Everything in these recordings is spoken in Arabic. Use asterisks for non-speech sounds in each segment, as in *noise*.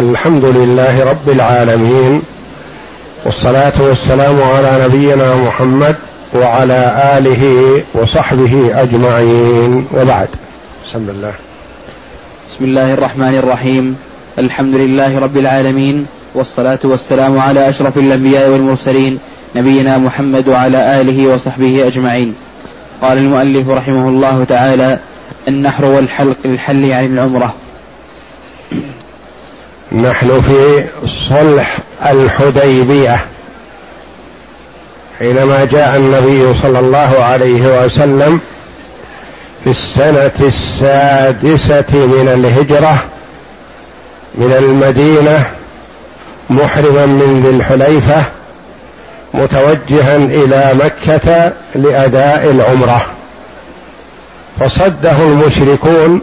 الحمد لله رب العالمين والصلاة والسلام على نبينا محمد وعلى آله وصحبه أجمعين. وبعد. بسم الله. بسم الله الرحمن الرحيم. الحمد لله رب العالمين والصلاة والسلام على أشرف الأنبياء والمرسلين نبينا محمد وعلى آله وصحبه أجمعين. قال المؤلف رحمه الله تعالى النحر والحلق للحل عن العمرة. نحن في صلح الحديبية حينما جاء النبي صلى الله عليه وسلم في السنة السادسة من الهجرة من المدينة محرما من ذي الحليفة متوجها إلى مكة لأداء العمرة. فصده المشركون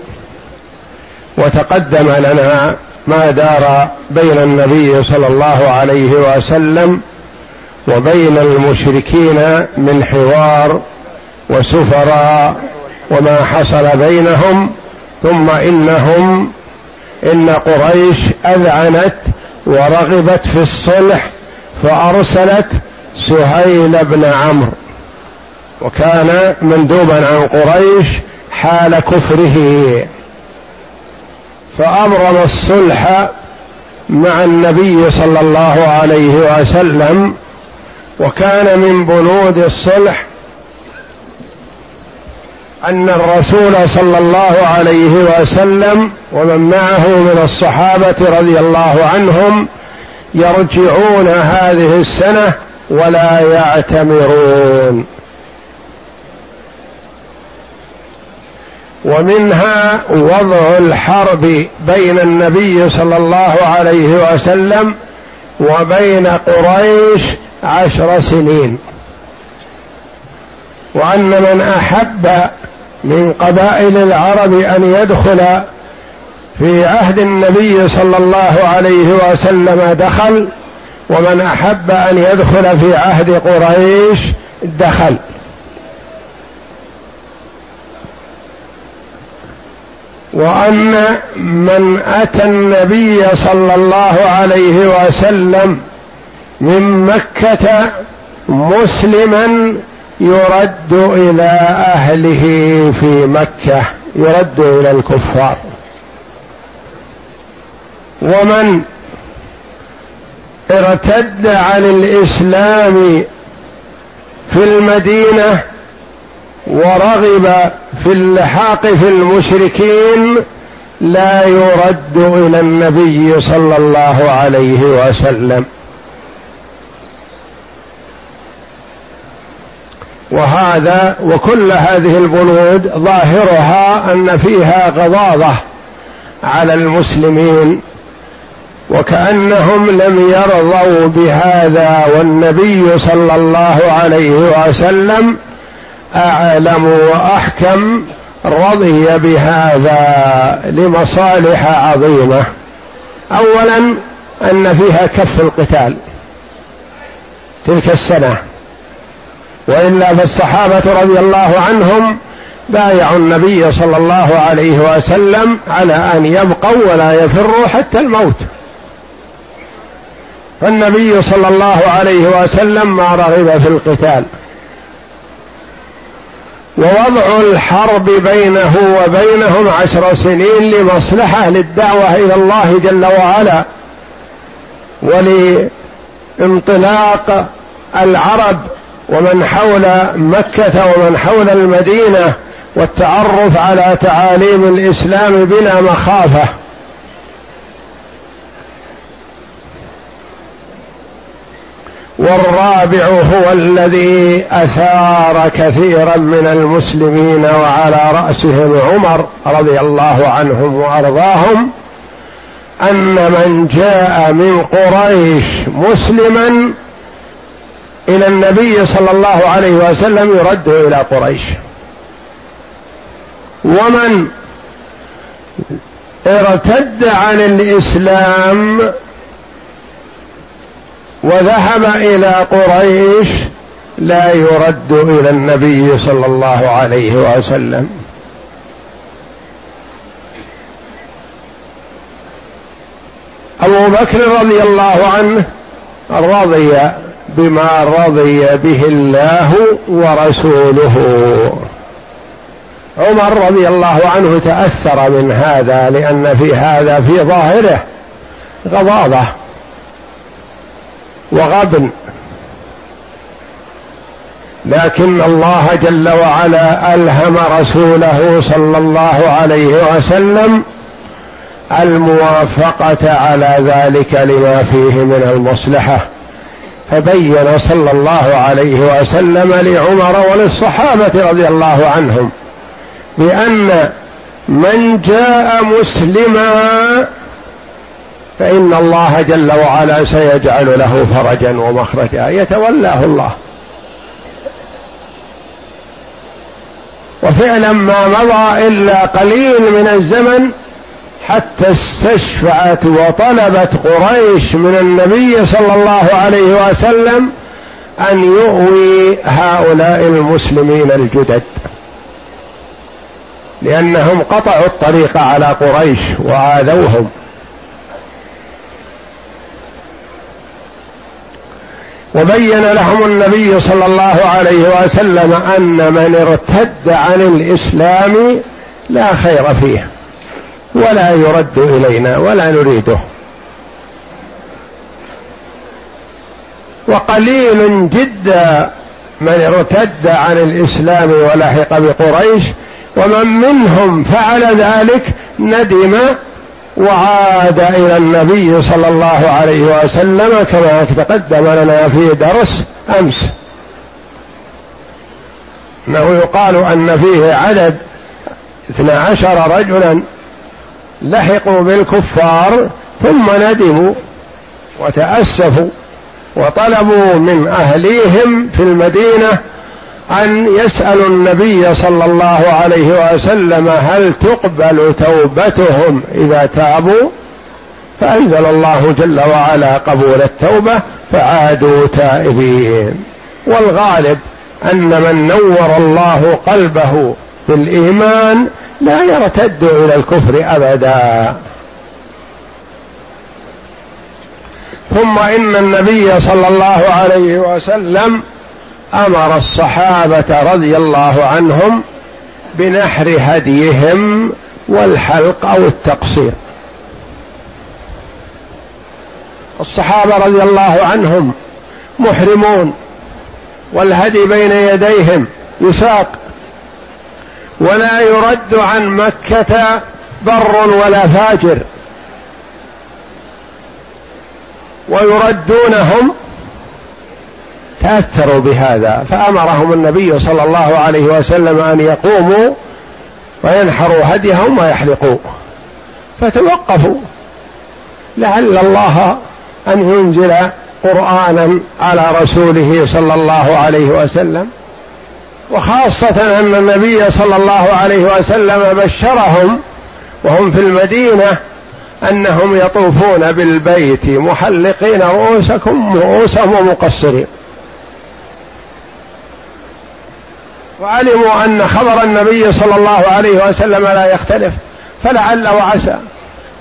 وتقدم لنا ما دار بين النبي صلى الله عليه وسلم وبين المشركين من حوار وسفراء وما حصل بينهم ثم إنهم إن قريش أذعنت ورغبت في الصلح فأرسلت سهيل بن عمرو. وكان مندوبا عن قريش حال كفره. فأبرم الصلح مع النبي صلى الله عليه وسلم وكان من بنود الصلح أن الرسول صلى الله عليه وسلم ومن معه من الصحابة رضي الله عنهم يرجعون هذه السنة ولا يعتمرون. ومنها وضع الحرب بين النبي صلى الله عليه وسلم وبين قريش عشر سنين. وأن من أحب من قبائل العرب أن يدخل في عهد النبي صلى الله عليه وسلم دخل ومن أحب أن يدخل في عهد قريش دخل. وأن من أتى النبي صلى الله عليه وسلم من مكة مسلما يرد إلى أهله في مكة يرد إلى الكفار. ومن ارتد عن الإسلام في المدينة ورغب في اللحاق في المشركين لا يرد إلى النبي صلى الله عليه وسلم. وهذا وكل هذه البنود ظاهرها أن فيها غضاضة على المسلمين وكأنهم لم يرضوا بهذا والنبي صلى الله عليه وسلم أعلم وأحكم رضي بهذا لمصالح عظيمة. اولا أن فيها كف القتال تلك السنة. وإلا فالصحابة رضي الله عنهم بايعوا النبي صلى الله عليه وسلم على أن يبقوا ولا يفروا حتى الموت. فالنبي صلى الله عليه وسلم ما رغب في القتال. ووضع الحرب بينه وبينهم عشر سنين لمصلحة للدعوة إلى الله جل وعلا ولانطلاق العرب ومن حول مكة ومن حول المدينة والتعرف على تعاليم الإسلام بلا مخافة. والرابع هو الذي أثار كثيرا من المسلمين وعلى رأسهم عمر رضي الله عنهم وأرضاهم أن من جاء من قريش مسلما إلى النبي صلى الله عليه وسلم يرد إلى قريش. ومن ارتد عن الإسلام وذهب إلى قريش لا يرد إلى النبي صلى الله عليه وسلم. أبو بكر رضي الله عنه رضي بما رضي به الله ورسوله. عمر رضي الله عنه تأثر من هذا لأن في هذا في ظاهره غضاضه وغبن لكن الله جل وعلا ألهم رسوله صلى الله عليه وسلم الموافقة على ذلك لما فيه من المصلحة. فبين صلى الله عليه وسلم لعمر وللصحابة رضي الله عنهم بأن من جاء مسلما فإن الله جل وعلا سيجعل له فرجا ومخرجا. يتولاه الله. وفعلا ما مضى إلا قليل من الزمن حتى استشفعت وطلبت قريش من النبي صلى الله عليه وسلم أن يؤوي هؤلاء المسلمين الجدد. لأنهم قطعوا الطريق على قريش وآذوهم. وبين لهم النبي صلى الله عليه وسلم أن من ارتد عن الإسلام لا خير فيه ولا يرد إلينا ولا نريده. وقليل جدا من ارتد عن الإسلام ولحق بقريش ومن منهم فعل ذلك ندم وعاد إلى النبي صلى الله عليه وسلم كما تقدم لنا في درس أمس. إنه يقال أن فيه عدد اثنا عشر رجلا لحقوا بالكفار ثم ندموا وتأسفوا وطلبوا من أهليهم في المدينة أن يسألوا النبي صلى الله عليه وسلم هل تقبل توبتهم إذا تابوا؟ فأنزل الله جل وعلا قبول التوبة فعادوا تائبين. والغالب أن من نور الله قلبه بالإيمان لا يرتد إلى الكفر أبدا. ثم إن النبي صلى الله عليه وسلم أمر الصحابة رضي الله عنهم بنحر هديهم والحلق أو التقصير. الصحابة رضي الله عنهم محرمون والهدي بين يديهم يساق ولا يرد عن مكة بر ولا فاجر ويردونهم تأثروا بهذا فأمرهم النبي صلى الله عليه وسلم أن يقوموا وينحروا هديهم ويحلقوا. فتوقفوا. لعل الله أن ينزل قرآنا على رسوله صلى الله عليه وسلم. وخاصة أن النبي صلى الله عليه وسلم بشرهم وهم في المدينة أنهم يطوفون بالبيت محلقين رؤوسكم رؤوسهم ومقصرين وعلموا أن خبر النبي صلى الله عليه وسلم لا يختلف فلعل وعسى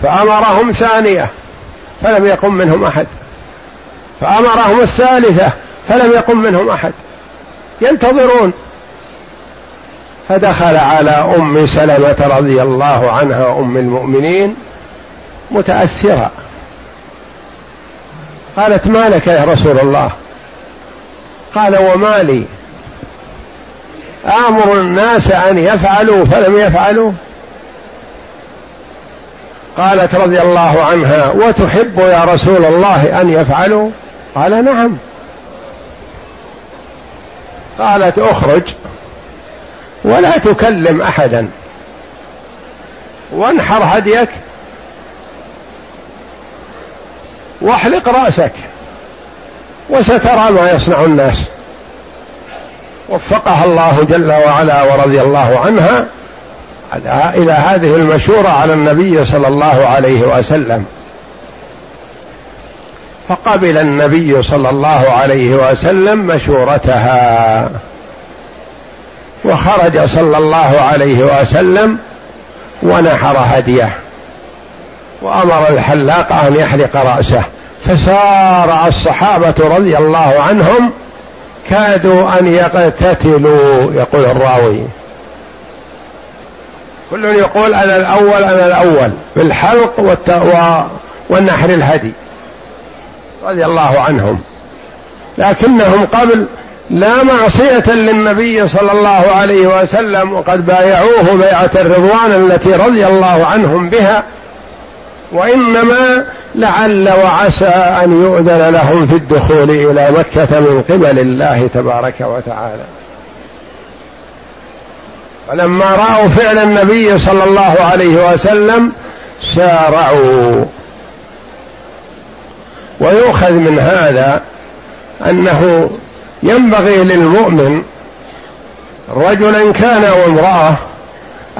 فأمرهم ثانية فلم يقم منهم أحد. فأمرهم الثالثة فلم يقم منهم أحد. ينتظرون. فدخل على أم سلمة رضي الله عنها أم المؤمنين متأثرة. قالت ما لك يا رسول الله؟ قال وما لي. آمر الناس أن يفعلوا فلم يفعلوا؟ قالت رضي الله عنها وتحب يا رسول الله أن يفعلوا؟ قال نعم. قالت أخرج ولا تكلم أحدا وانحر هديك واحلق رأسك وسترى ما يصنع الناس. وفقها الله جل وعلا ورضي الله عنها إلى هذه المشورة على النبي صلى الله عليه وسلم. فقبل النبي صلى الله عليه وسلم مشورتها. وخرج صلى الله عليه وسلم ونحر هديه. وأمر الحلاق أن يحلق رأسه. فسارع الصحابة رضي الله عنهم كادوا أن يقتتلوا يقول الراوي. كل يقول أنا الأول أنا الأول في الحلق والنحر الهدي رضي الله عنهم. لكنهم قبل لا معصية للنبي صلى الله عليه وسلم وقد بايعوه بيعة الرضوان التي رضي الله عنهم بها. وإنما لعل وعسى أن يؤذن لهم في الدخول إلى مكة من قبل الله تبارك وتعالى. فلما رأوا فعل النبي صلى الله عليه وسلم سارعوا. ويؤخذ من هذا أنه ينبغي للمؤمن رجلا كان وامرأة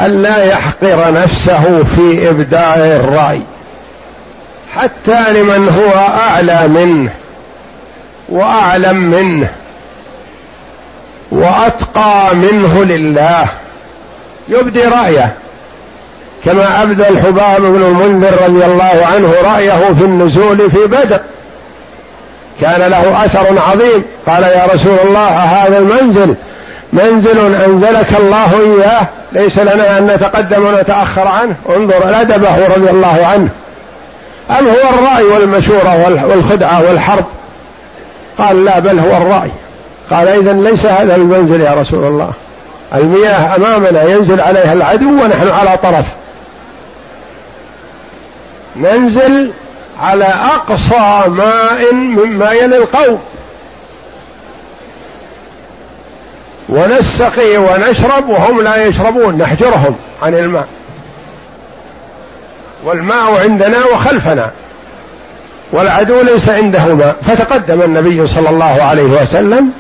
ألا يحقر نفسه في إبداء الرأي. حتى لمن هو أعلى منه وأعلم منه وأتقى منه لله. يبدي رأيه. كما أبدى الحباب بن المنذر رضي الله عنه رأيه في النزول في بدر. كان له أثر عظيم. قال يا رسول الله هذا المنزل منزل أنزلك الله إياه. ليس لنا أن نتقدم ونتأخر عنه. انظر أدبه رضي الله عنه. أم هو الرأي والمشورة والخدعة والحرب؟ قال لا بل هو الرأي. قال إذا ليس هذا المنزل يا رسول الله. المياه أمامنا ينزل عليها العدو ونحن على طرف. ننزل على أقصى ماء مما يلي القوم ونسقي ونشرب وهم لا يشربون. نحجرهم عن الماء. والماء عندنا وخلفنا والعدو ليس عنده ماء فتقدم النبي صلى الله عليه وسلم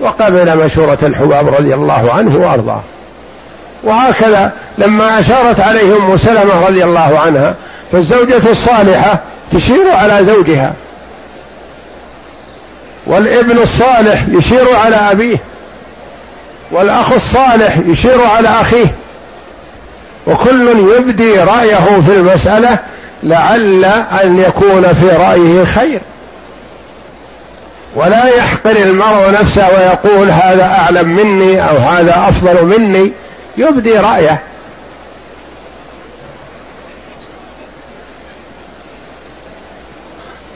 وقبل مشورة الحباب رضي الله عنه وأرضاه. وهكذا لما أشارت عليه أم سلمة رضي الله عنها فالزوجة الصالحة تشير على زوجها والابن الصالح يشير على أبيه والأخ الصالح يشير على أخيه. وكل يبدي رأيه في المسألة لعل أن يكون في رأيه خير. ولا يحقر المرء نفسه ويقول هذا أعلم مني أو هذا أفضل مني. يبدي رأيه.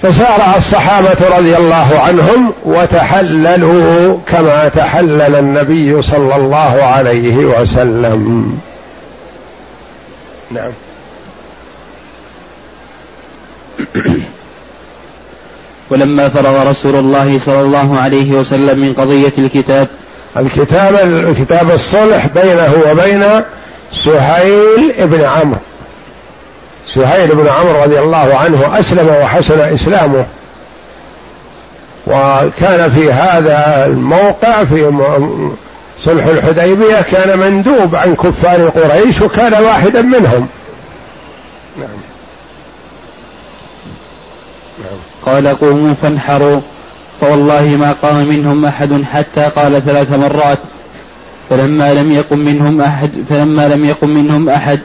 فسارع الصحابة رضي الله عنهم وتحللوا كما تحلل النبي صلى الله عليه وسلم. نعم. *clears throat* ولما فرغ رسول الله صلى الله عليه وسلم من قضية الكتاب. الكتاب الكتاب الصلح بينه وبين سهيل بن عمرو. سهيل بن عمرو رضي الله عنه أسلم وحسن إسلامه. وكان في هذا الموقع في صلح الحديبية كان مندوب عن كفار قريش وكان واحدا منهم. نعم. نعم. قال قوموا فانحروا. فوالله ما قام منهم أحد حتى قال ثلاث مرات فلما لم يقم منهم أحد فلما لم يقم منهم أحد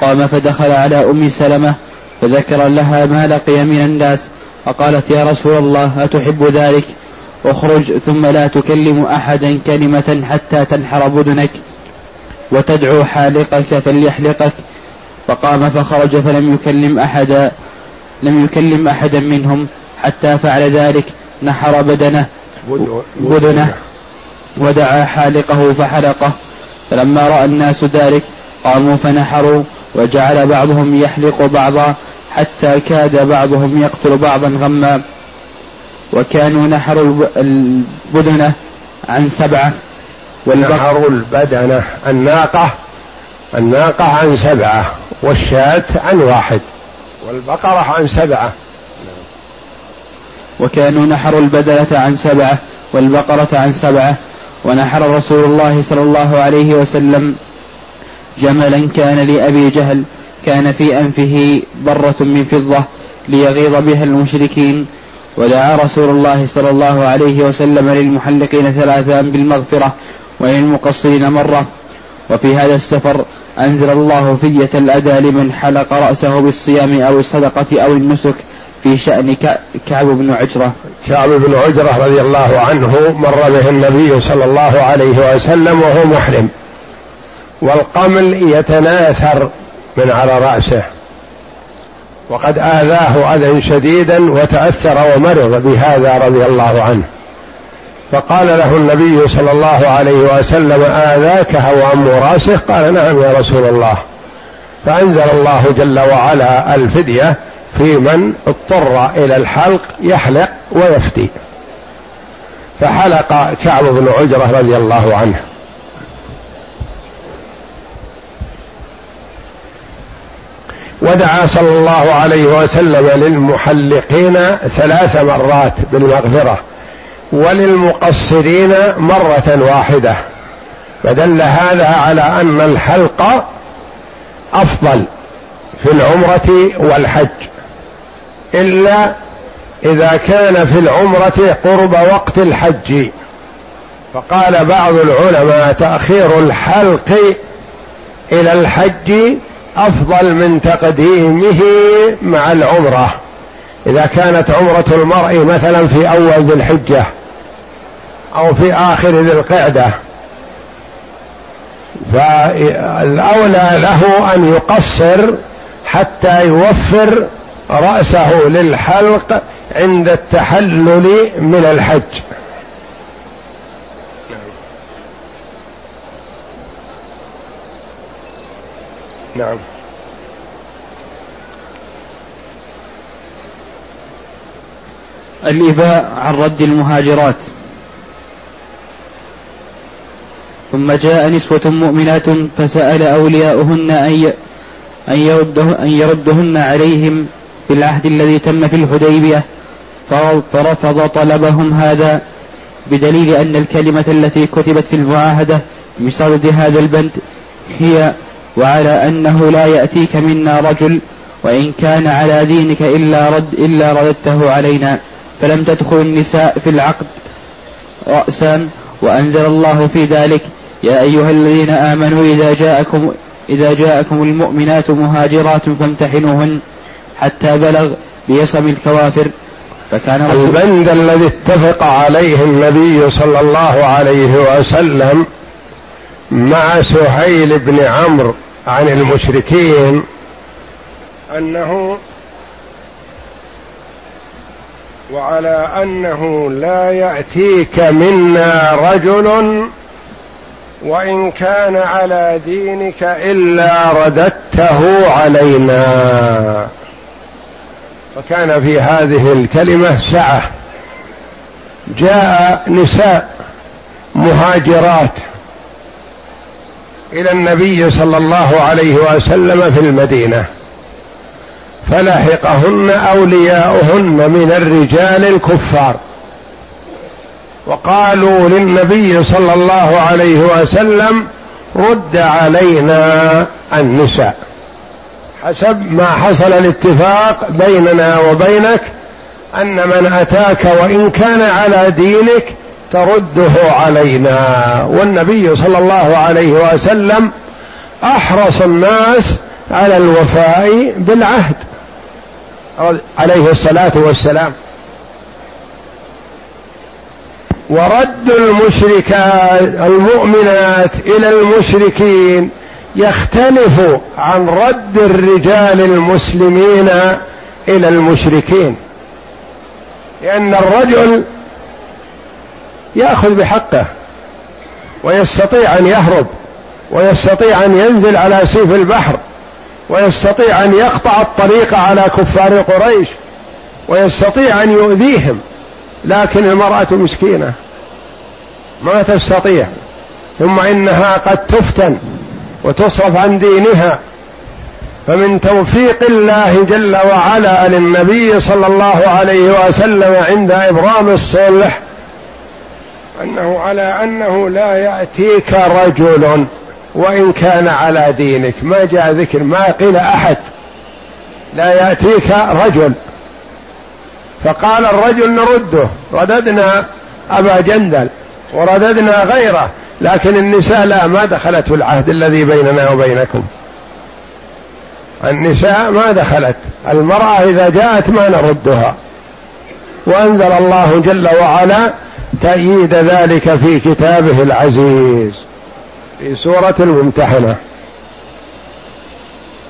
قام فدخل على أم سلمة فذكر لها ما لقي من الناس فقالت يا رسول الله أتحب ذلك؟ اخرج ثم لا تكلم أحدا كلمة حتى تنحر بدنك وتدعو حالقك فليحلقك. فقام فخرج فلم يكلم أحدا لم يكلم أحدا منهم حتى فعل ذلك. نحر بدنه بدنه ودعا حالقه فحلقه. فلما رأى الناس ذلك قاموا فنحروا وجعل بعضهم يحلق بعضا حتى كاد بعضهم يقتل بعضا غما. وكانوا نحروا البدنة عن سبعة نحروا البدنة الناقة الناقة عن سبعة والشاة عن واحد والبقرة عن سبعة. وكانوا نحروا البدنة عن سبعة والبقرة عن سبعة ونحر رسول الله صلى الله عليه وسلم جملا كان لأبي جهل كان في أنفه برة من فضة ليغيظ بها المشركين ودعا رسول الله صلى الله عليه وسلم للمحلقين ثلاثا بالمغفرة وللمقصرين مرة. وفي هذا السفر أنزل الله فية الأدى لمن حلق رأسه بالصيام أو الصدقة أو النسك في شأن كعب بن عجرة. كعب بن عجرة رضي الله عنه مر به النبي صلى الله عليه وسلم وهو محرم. والقمل يتناثر من على رأسه. وقد آذاه أذى شديدا وتأثر ومرض بهذا رضي الله عنه. فقال له النبي صلى الله عليه وسلم آذاك هوام راسه قال نعم يا رسول الله. فأنزل الله جل وعلا الفدية في من اضطر إلى الحلق يحلق ويفتي. فحلق كعب بن عجرة رضي الله عنه. ودعا صلى الله عليه وسلم للمحلقين ثلاث مرات بالمغفرة وللمقصرين مرة واحدة فدل هذا على أن الحلق أفضل في العمرة والحج إلا إذا كان في العمرة قرب وقت الحج. فقال بعض العلماء تأخير الحلق إلى الحج أفضل من تقديمه مع العمرة. إذا كانت عمرة المرء مثلا في أول ذي الحجة أو في آخر ذي القعدة فالأولى له أن يقصر حتى يوفر رأسه للحلق عند التحلل من الحج. نعم. الإباء عن رد المهاجرات. ثم جاء نسوة مؤمنات فسأل أولياؤهن أن أن, يرده أن يردهن عليهم في العهد الذي تم في الحديبية. فرفض طلبهم هذا بدليل أن الكلمة التي كتبت في المعاهدة بصدد هذا البند هي وعلى أنه لا يأتيك منا رجل وإن كان على دينك إلا رد إلا رددته علينا فلم تدخل النساء في العقد رأسا وأنزل الله في ذلك. يا أيها الذين آمنوا إذا جاءكم إذا جاءكم المؤمنات مهاجرات فامتحنوهن حتى بلغ بيصم الكوافر. فكان البند الذي اتفق عليه النبي صلى الله عليه وسلم مع سهيل بن عمرو عن المشركين أنه وعلى أنه لا يأتيك منا رجل وإن كان على دينك إلا رددته علينا. فكان في هذه الكلمة سعة. جاء نساء مهاجرات. إلى النبي صلى الله عليه وسلم في المدينة فلحقهن أولياؤهن من الرجال الكفار. وقالوا للنبي صلى الله عليه وسلم رد علينا النساء. حسب ما حصل الاتفاق بيننا وبينك أن من أتاك وإن كان على دينك ترده علينا. والنبي صلى الله عليه وسلم أحرص الناس على الوفاء بالعهد. عليه الصلاة والسلام. ورد المشركات المؤمنات إلى المشركين يختلف عن رد الرجال المسلمين إلى المشركين. لأن الرجل يأخذ بحقه ويستطيع أن يهرب ويستطيع أن ينزل على سيف البحر ويستطيع أن يقطع الطريق على كفار قريش ويستطيع أن يؤذيهم لكن المرأة مسكينة. ما تستطيع. ثم إنها قد تفتن وتصرف عن دينها. فمن توفيق الله جل وعلا للنبي صلى الله عليه وسلم عند إبرام الصلح أنه على أنه لا يأتيك رجل وإن كان على دينك. ما جاء ذكر ما قيل أحد. لا يأتيك رجل. فقال الرجل نرده رددنا أبا جندل ورددنا غيره لكن النساء لا ما دخلت في العهد الذي بيننا وبينكم. النساء ما دخلت المرأة إذا جاءت ما نردها. وأنزل الله جل وعلا تأييد ذلك في كتابه العزيز في سورة الممتحنة.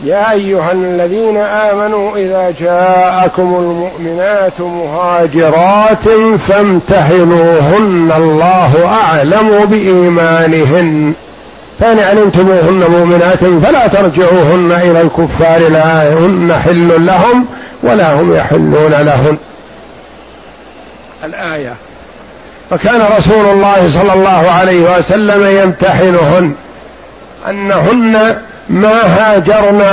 يا أيها الذين آمنوا إذا جاءكم المؤمنات مهاجرات فامتحنوهن الله أعلم بإيمانهن. فإن علمتموهن مؤمنات فلا ترجعوهن إلى الكفار لا هن حل لهم ولا هم يحلون لهن. الآية. فكان رسول الله صلى الله عليه وسلم يمتحنهن أنهن ما هاجرن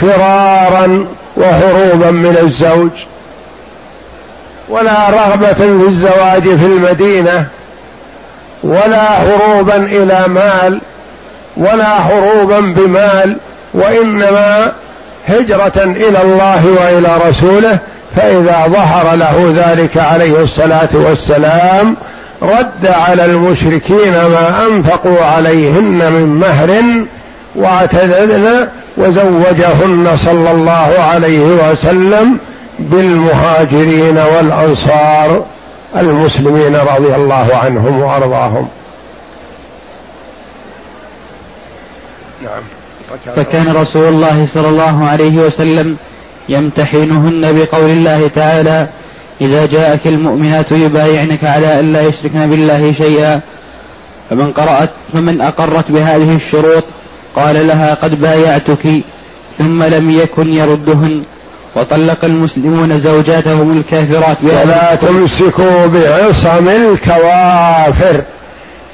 فرارا وهروبا من الزوج ولا رغبة في الزواج في المدينة ولا هروبا إلى مال ولا هروبا بمال وإنما هجرة إلى الله وإلى رسوله فإذا ظهر له ذلك عليه الصلاة والسلام رد على المشركين ما أنفقوا عليهن من مهر واعتددن وزوجهن صلى الله عليه وسلم بالمهاجرين والأنصار المسلمين رضي الله عنهم وأرضاهم. نعم. فكان رسول الله صلى الله عليه وسلم يمتحنهن بقول الله تعالى إذا جاءك المؤمنات يبايعنك على أن لا يشركن بالله شيئا فمن قرأت فمن أقرت بهذه الشروط قال لها قد بايعتك ثم لم يكن يردهن. وطلق المسلمون زوجاتهم الكافرات ولا تمسكوا بعصم الكوافر.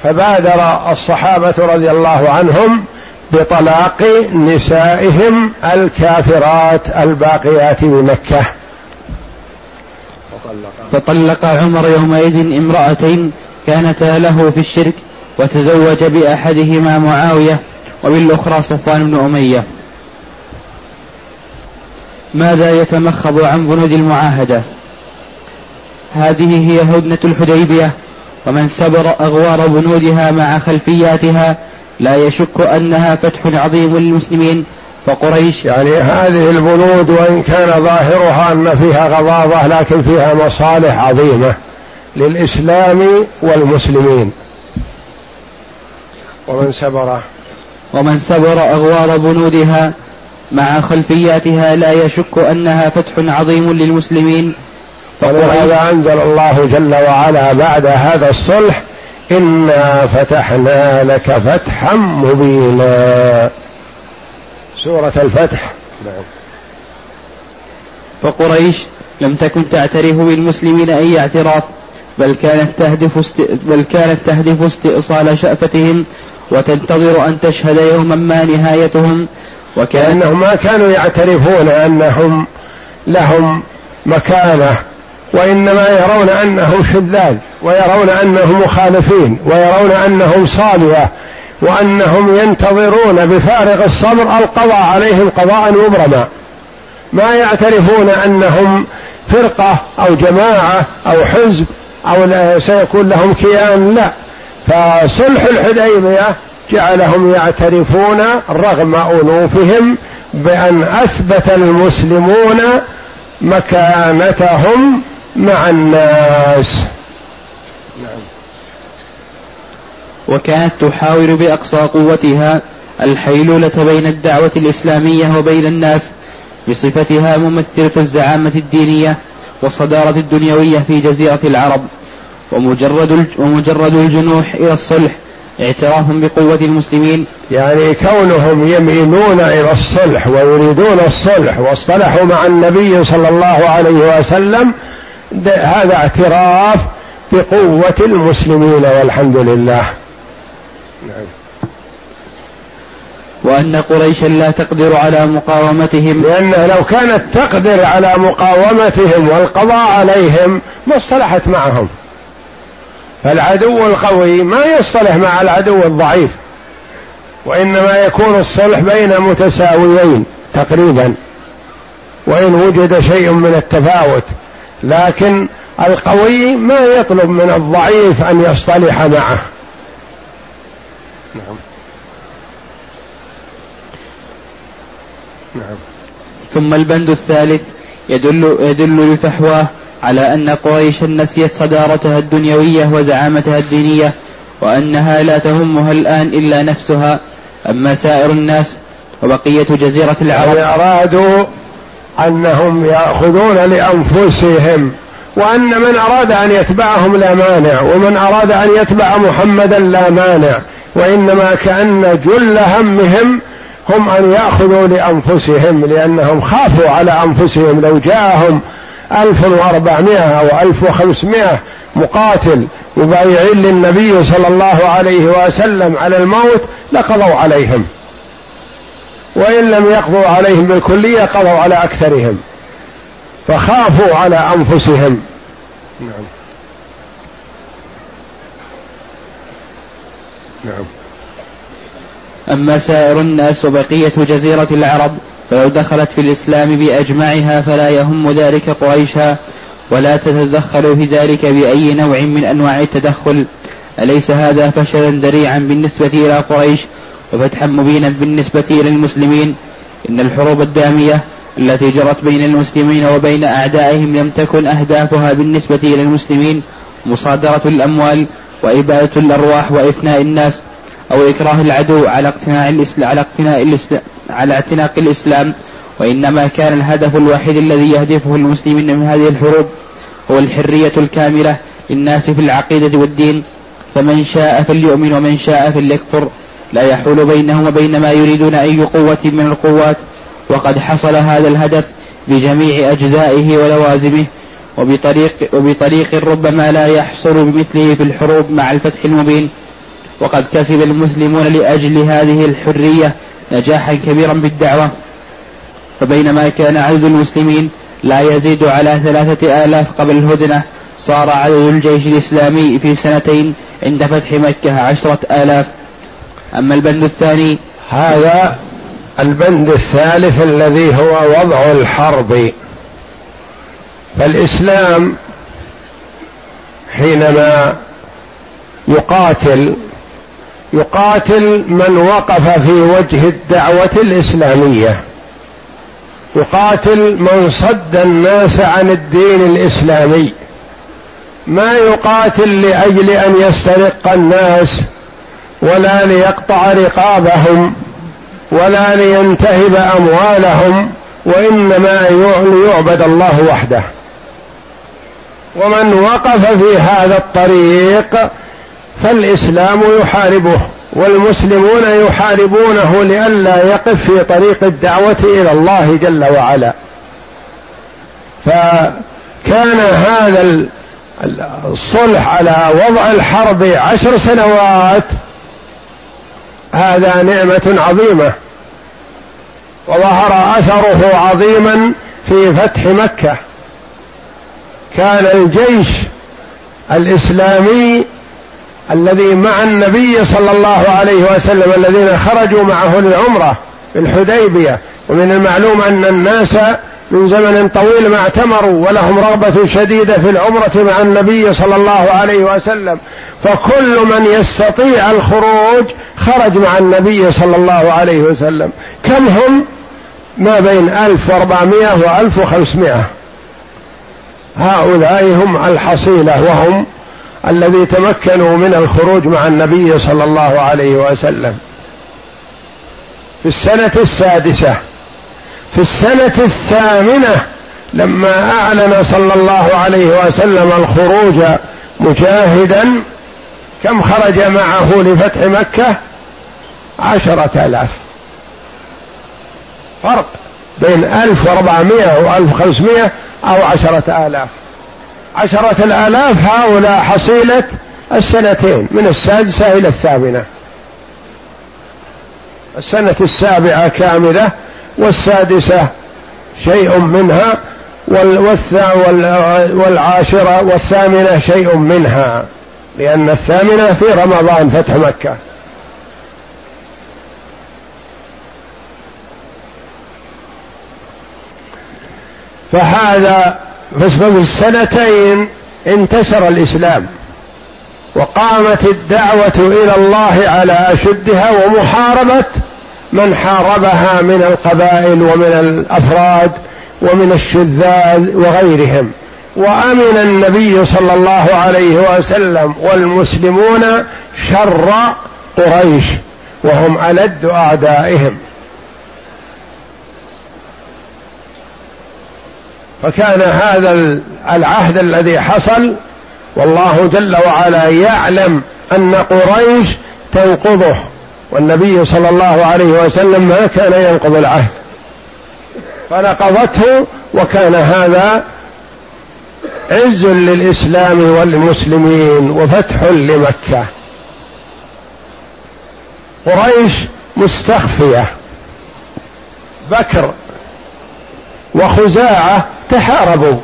فبادر الصحابة رضي الله عنهم بطلاق نسائهم الكافرات الباقيات بمكة. فطلق عمر يومئذ امرأتين كانتا له في الشرك وتزوج بأحدهما معاوية وبالأخرى صفوان بن أمية. ماذا يتمخض عن بنود المعاهدة؟ هذه هي هدنة الحديبية ومن سبر أغوار بنودها مع خلفياتها لا يشك أنها فتح عظيم للمسلمين فقريش يعني هذه البنود وإن كان ظاهرها أن فيها غضاضة لكن فيها مصالح عظيمة للإسلام والمسلمين. ومن سبر. ومن سبر أغوار بنودها مع خلفياتها لا يشك أنها فتح عظيم للمسلمين. ولهذا أنزل الله جل وعلا بعد هذا الصلح إنا فتحنا لك فتحا مبينا. سورة الفتح. نعم. فقريش لم تكن تعترف بالمسلمين أي اعتراف بل كانت تهدف است... بل كانت تهدف استئصال شأفتهم وتنتظر أن تشهد يوما ما نهايتهم وكأنهم ما كانوا يعترفون أنهم لهم مكانة وإنما يرون أنهم شذاذ ويرون أنهم مخالفين ويرون أنهم صالية وأنهم ينتظرون بفارغ الصبر القضاء عليهم قضاء مبرما ما يعترفون أنهم فرقة أو جماعة أو حزب أو سيكون لهم كيان لا. فصلح الحديبية جعلهم يعترفون رغم أنوفهم بأن أثبت المسلمون مكانتهم مع الناس. نعم. وكانت تحاول بأقصى قوتها الحيلولة بين الدعوة الإسلامية وبين الناس بصفتها ممثلة الزعامة الدينية والصدارة الدنيوية في جزيرة العرب ومجرد ومجرد الجنوح إلى الصلح اعتراف بقوة المسلمين. يعني كونهم يميلون إلى الصلح ويريدون الصلح واصطلحوا مع النبي صلى الله عليه وسلم هذا اعتراف بقوة المسلمين والحمد لله. نعم. وأن قريشا لا تقدر على مقاومتهم. لأنها لو كانت تقدر على مقاومتهم والقضاء عليهم ما اصطلحت معهم. فالعدو القوي ما يصطلح مع العدو الضعيف وإنما يكون الصلح بين متساويين تقريبا. وإن وجد شيء من التفاوت لكن القوي ما يطلب من الضعيف أن يصطلح معه. نعم. نعم. ثم البند الثالث يدل يدل لفحواه على أن قريشا نسيت صدارتها الدنيوية وزعامتها الدينية وأنها لا تهمها الآن إلا نفسها. أما سائر الناس وبقية جزيرة العرب. أرادوا أنهم يأخذون لأنفسهم وأن من أراد أن يتبعهم لا مانع ومن أراد أن يتبع محمدا لا مانع. وإنما كأن جل همهم هم أن يأخذوا لأنفسهم لأنهم خافوا على أنفسهم لو جاءهم ألف وأربعمائة أو ألف وخمسمائة مقاتل مبايعين للنبي صلى الله عليه وسلم على الموت لقضوا عليهم. وإن لم يقضوا عليهم بالكلية قضوا على أكثرهم فخافوا على أنفسهم. نعم. نعم. أما سائر الناس وبقية جزيرة العرب فلو دخلت في الإسلام بأجمعها فلا يهم ذلك قريشا ولا تتدخل في ذلك بأي نوع من أنواع التدخل. أليس هذا فشلا ذريعا بالنسبة إلى قريش وفتحا مبينا بالنسبة إلى المسلمين إن الحروب الدامية التي جرت بين المسلمين وبين أعدائهم لم تكن أهدافها بالنسبة إلى المسلمين مصادرة الأموال وإبادة الأرواح وإفناء الناس أو إكراه العدو على اقتناع الإسلام على اقتناء الإسلام على اعتناق الإسلام. وإنما كان الهدف الوحيد الذي يهدفه المسلمين من هذه الحروب هو الحرية الكاملة للناس في العقيدة والدين. فمن شاء فليؤمن ومن شاء فليكفر. لا يحول بينهم وبين ما يريدون أي قوة من القوات. وقد حصل هذا الهدف بجميع أجزائه ولوازمه. وبطريق, وبطريق ربما لا يحصل بمثله في الحروب مع الفتح المبين. وقد كسب المسلمون لأجل هذه الحرية نجاحا كبيرا بالدعوة. فبينما كان عدد المسلمين لا يزيد على ثلاثة آلاف قبل الهدنة صار عدد الجيش الإسلامي في سنتين عند فتح مكة عشرة آلاف. أما البند الثاني هذا البند الثالث الذي هو وضع الحرب. فالإسلام حينما يقاتل يقاتل من وقف في وجه الدعوة الإسلامية. يقاتل من صد الناس عن الدين الإسلامي. ما يقاتل لأجل أن يسترق الناس ولا ليقطع رقابهم ولا لينتهب أموالهم وإنما ليعبد الله وحده. ومن وقف في هذا الطريق فالإسلام يحاربه والمسلمون يحاربونه لئلا يقف في طريق الدعوة إلى الله جل وعلا. فكان هذا الصلح على وضع الحرب عشر سنوات هذا نعمة عظيمة وظهر أثره عظيما في فتح مكة. كان الجيش الإسلامي الذي مع النبي صلى الله عليه وسلم الذين خرجوا معه للعمرة في الحديبية. ومن المعلوم أن الناس من زمن طويل ما اعتمروا ولهم رغبة شديدة في العمرة مع النبي صلى الله عليه وسلم. فكل من يستطيع الخروج خرج مع النبي صلى الله عليه وسلم. كم هم؟ ما بين ألف وأربعمائة وألف وخمسمائة. هؤلاء هم الحصيلة وهم الذي تمكنوا من الخروج مع النبي صلى الله عليه وسلم. في السنة السادسة في السنة الثامنة لما أعلن صلى الله عليه وسلم الخروج مجاهدا كم خرج معه لفتح مكة؟ عشرة آلاف. فرق بين ألف وأربعمائة وألف وخمسمائة أو عشرة آلاف. عشرة الآلاف هؤلاء حصيلة السنتين من السادسة إلى الثامنة. السنة السابعة كاملة والسادسة شيء منها والعاشرة والثامنة شيء منها. لأن الثامنة في رمضان فتح مكة. فهذا ففي السنتين انتشر الإسلام وقامت الدعوة إلى الله على أشدها ومحاربة من حاربها من القبائل ومن الأفراد ومن الشذاذ وغيرهم. وأمن النبي صلى الله عليه وسلم والمسلمون شر قريش وهم ألد أعدائهم. فكان هذا العهد الذي حصل والله جل وعلا يعلم أن قريش تنقضه والنبي صلى الله عليه وسلم ما كان ينقض العهد. فنقضته وكان هذا عز للإسلام والمسلمين وفتح لمكة. قريش مستخفية بكر وخزاعة تحاربوا.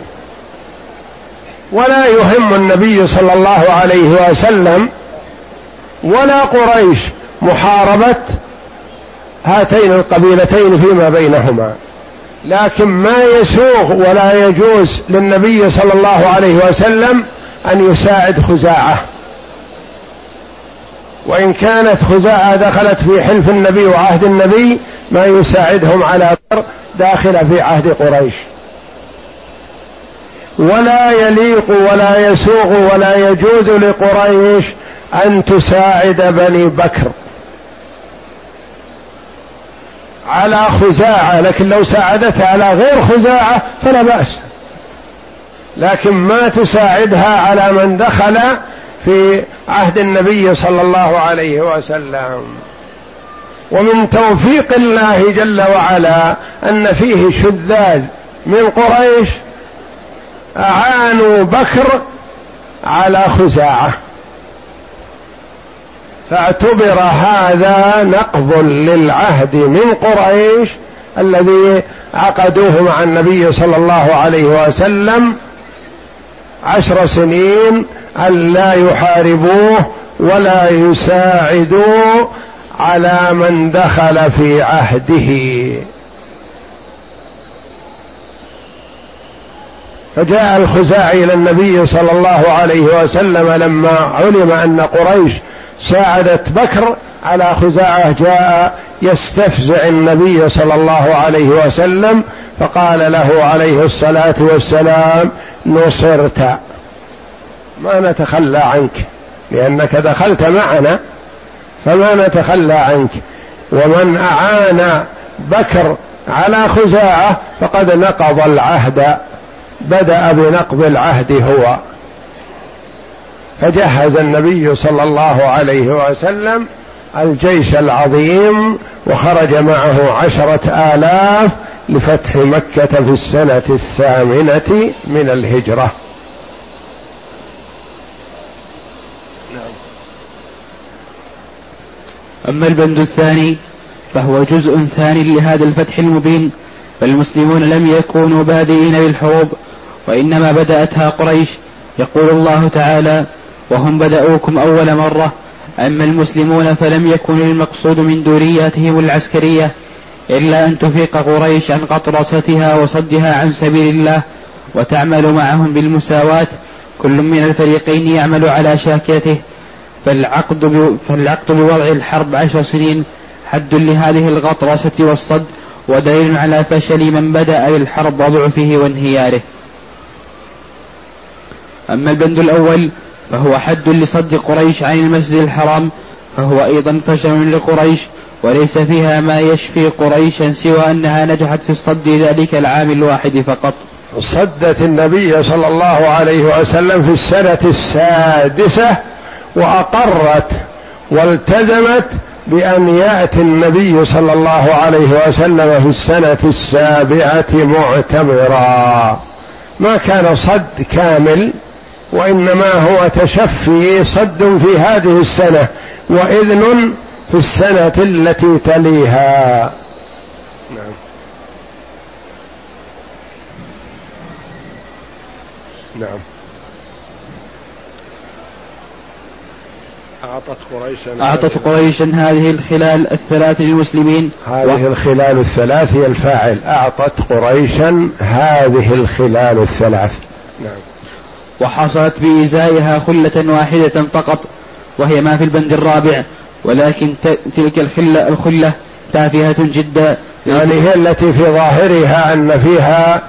ولا يهم النبي صلى الله عليه وسلم ولا قريش محاربة هاتين القبيلتين فيما بينهما. لكن ما يسوغ ولا يجوز للنبي صلى الله عليه وسلم أن يساعد خزاعة. وإن كانت خزاعة دخلت في حلف النبي وعهد النبي ما يساعدهم على داخله في عهد قريش. ولا يليق ولا يسوغ ولا يجوز لقريش أن تساعد بني بكر. على خزاعة لكن لو ساعدتها على غير خزاعة فلا بأس. لكن ما تساعدها على من دخل في عهد النبي صلى الله عليه وسلم. ومن توفيق الله جل وعلا أن فيه شذاذ من قريش أعانوا بكر على خزاعة. فاعتبر هذا نقض للعهد من قريش الذي عقدوه مع النبي صلى الله عليه وسلم عشر سنين أن لا يحاربوه ولا يساعدوه على من دخل في عهده. فجاء الخزاعي إلى النبي صلى الله عليه وسلم لما علم أن قريش ساعدت بكر على خزاعة جاء يستفزع النبي صلى الله عليه وسلم فقال له عليه الصلاة والسلام نصرت. ما نتخلى عنك لأنك دخلت معنا فما نتخلى عنك. ومن أعان بكر على خزاعة فقد نقض العهد. بدأ بنقض العهد هو. فجهز النبي صلى الله عليه وسلم الجيش العظيم وخرج معه عشرة آلاف لفتح مكة في السنة الثامنة من الهجرة. أما البند الثاني فهو جزء ثاني لهذا الفتح المبين فالمسلمون لم يكونوا بادئين بالحروب وإنما بدأتها قريش. يقول الله تعالى وهم بدأوكم أول مرة أما المسلمون فلم يكن المقصود من دورياتهم العسكرية إلا أن تفيق قريش عن قطرستها وصدها عن سبيل الله وتعمل معهم بالمساواة. كل من الفريقين يعمل على شاكلته فالعقد فالعقد بوضع الحرب عشر سنين حد لهذه الغطرسة والصد ودليل على فشل من بدأ بالحرب وضعفه وانهياره. أما البند الأول فهو حد لصد قريش عن المسجد الحرام فهو أيضا فشل لقريش وليس فيها ما يشفي قريشا سوى أنها نجحت في الصد ذلك العام الواحد فقط. صدت النبي صلى الله عليه وسلم في السنة السادسة وأقرت والتزمت بأن يأتي النبي صلى الله عليه وسلم في السنة السابعة معتمرا ما كان صد كامل وإنما هو تشفي صد في هذه السنة وإذن في السنة التي تليها. نعم. نعم. أعطت قريشا أعطت قريشا هذه الخلال الثلاث للمسلمين. هذه و... الخلال الثلاث هي الفاعل. أعطت قريشا هذه الخلال الثلاث. نعم. وحصلت بإزائها خلة واحدة فقط وهي ما في البند الرابع. ولكن تلك الخلة الخلة تافهة جدا. يعني هي التي في ظاهرها أن فيها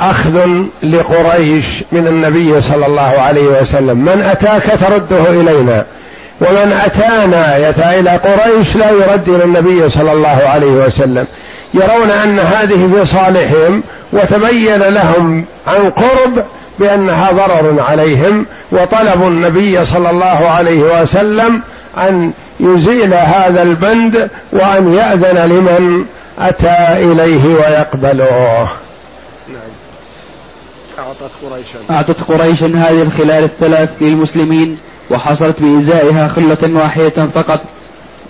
أخذ لقريش من النبي صلى الله عليه وسلم. من أتاك ترده إلينا. ومن أتانا يتا إلى قريش لا يرد إلى النبي صلى الله عليه وسلم. يرون أن هذه في صالحهم وتبين لهم عن قرب بأنها ضرر عليهم وطلبوا النبي صلى الله عليه وسلم أن يزيل هذا البند وأن يأذن لمن أتى إليه ويقبله. نعم أعطت قريشا. أعطت قريشا هذه الخلال الثلاث للمسلمين. وحصلت بإزائها خلة واحدة فقط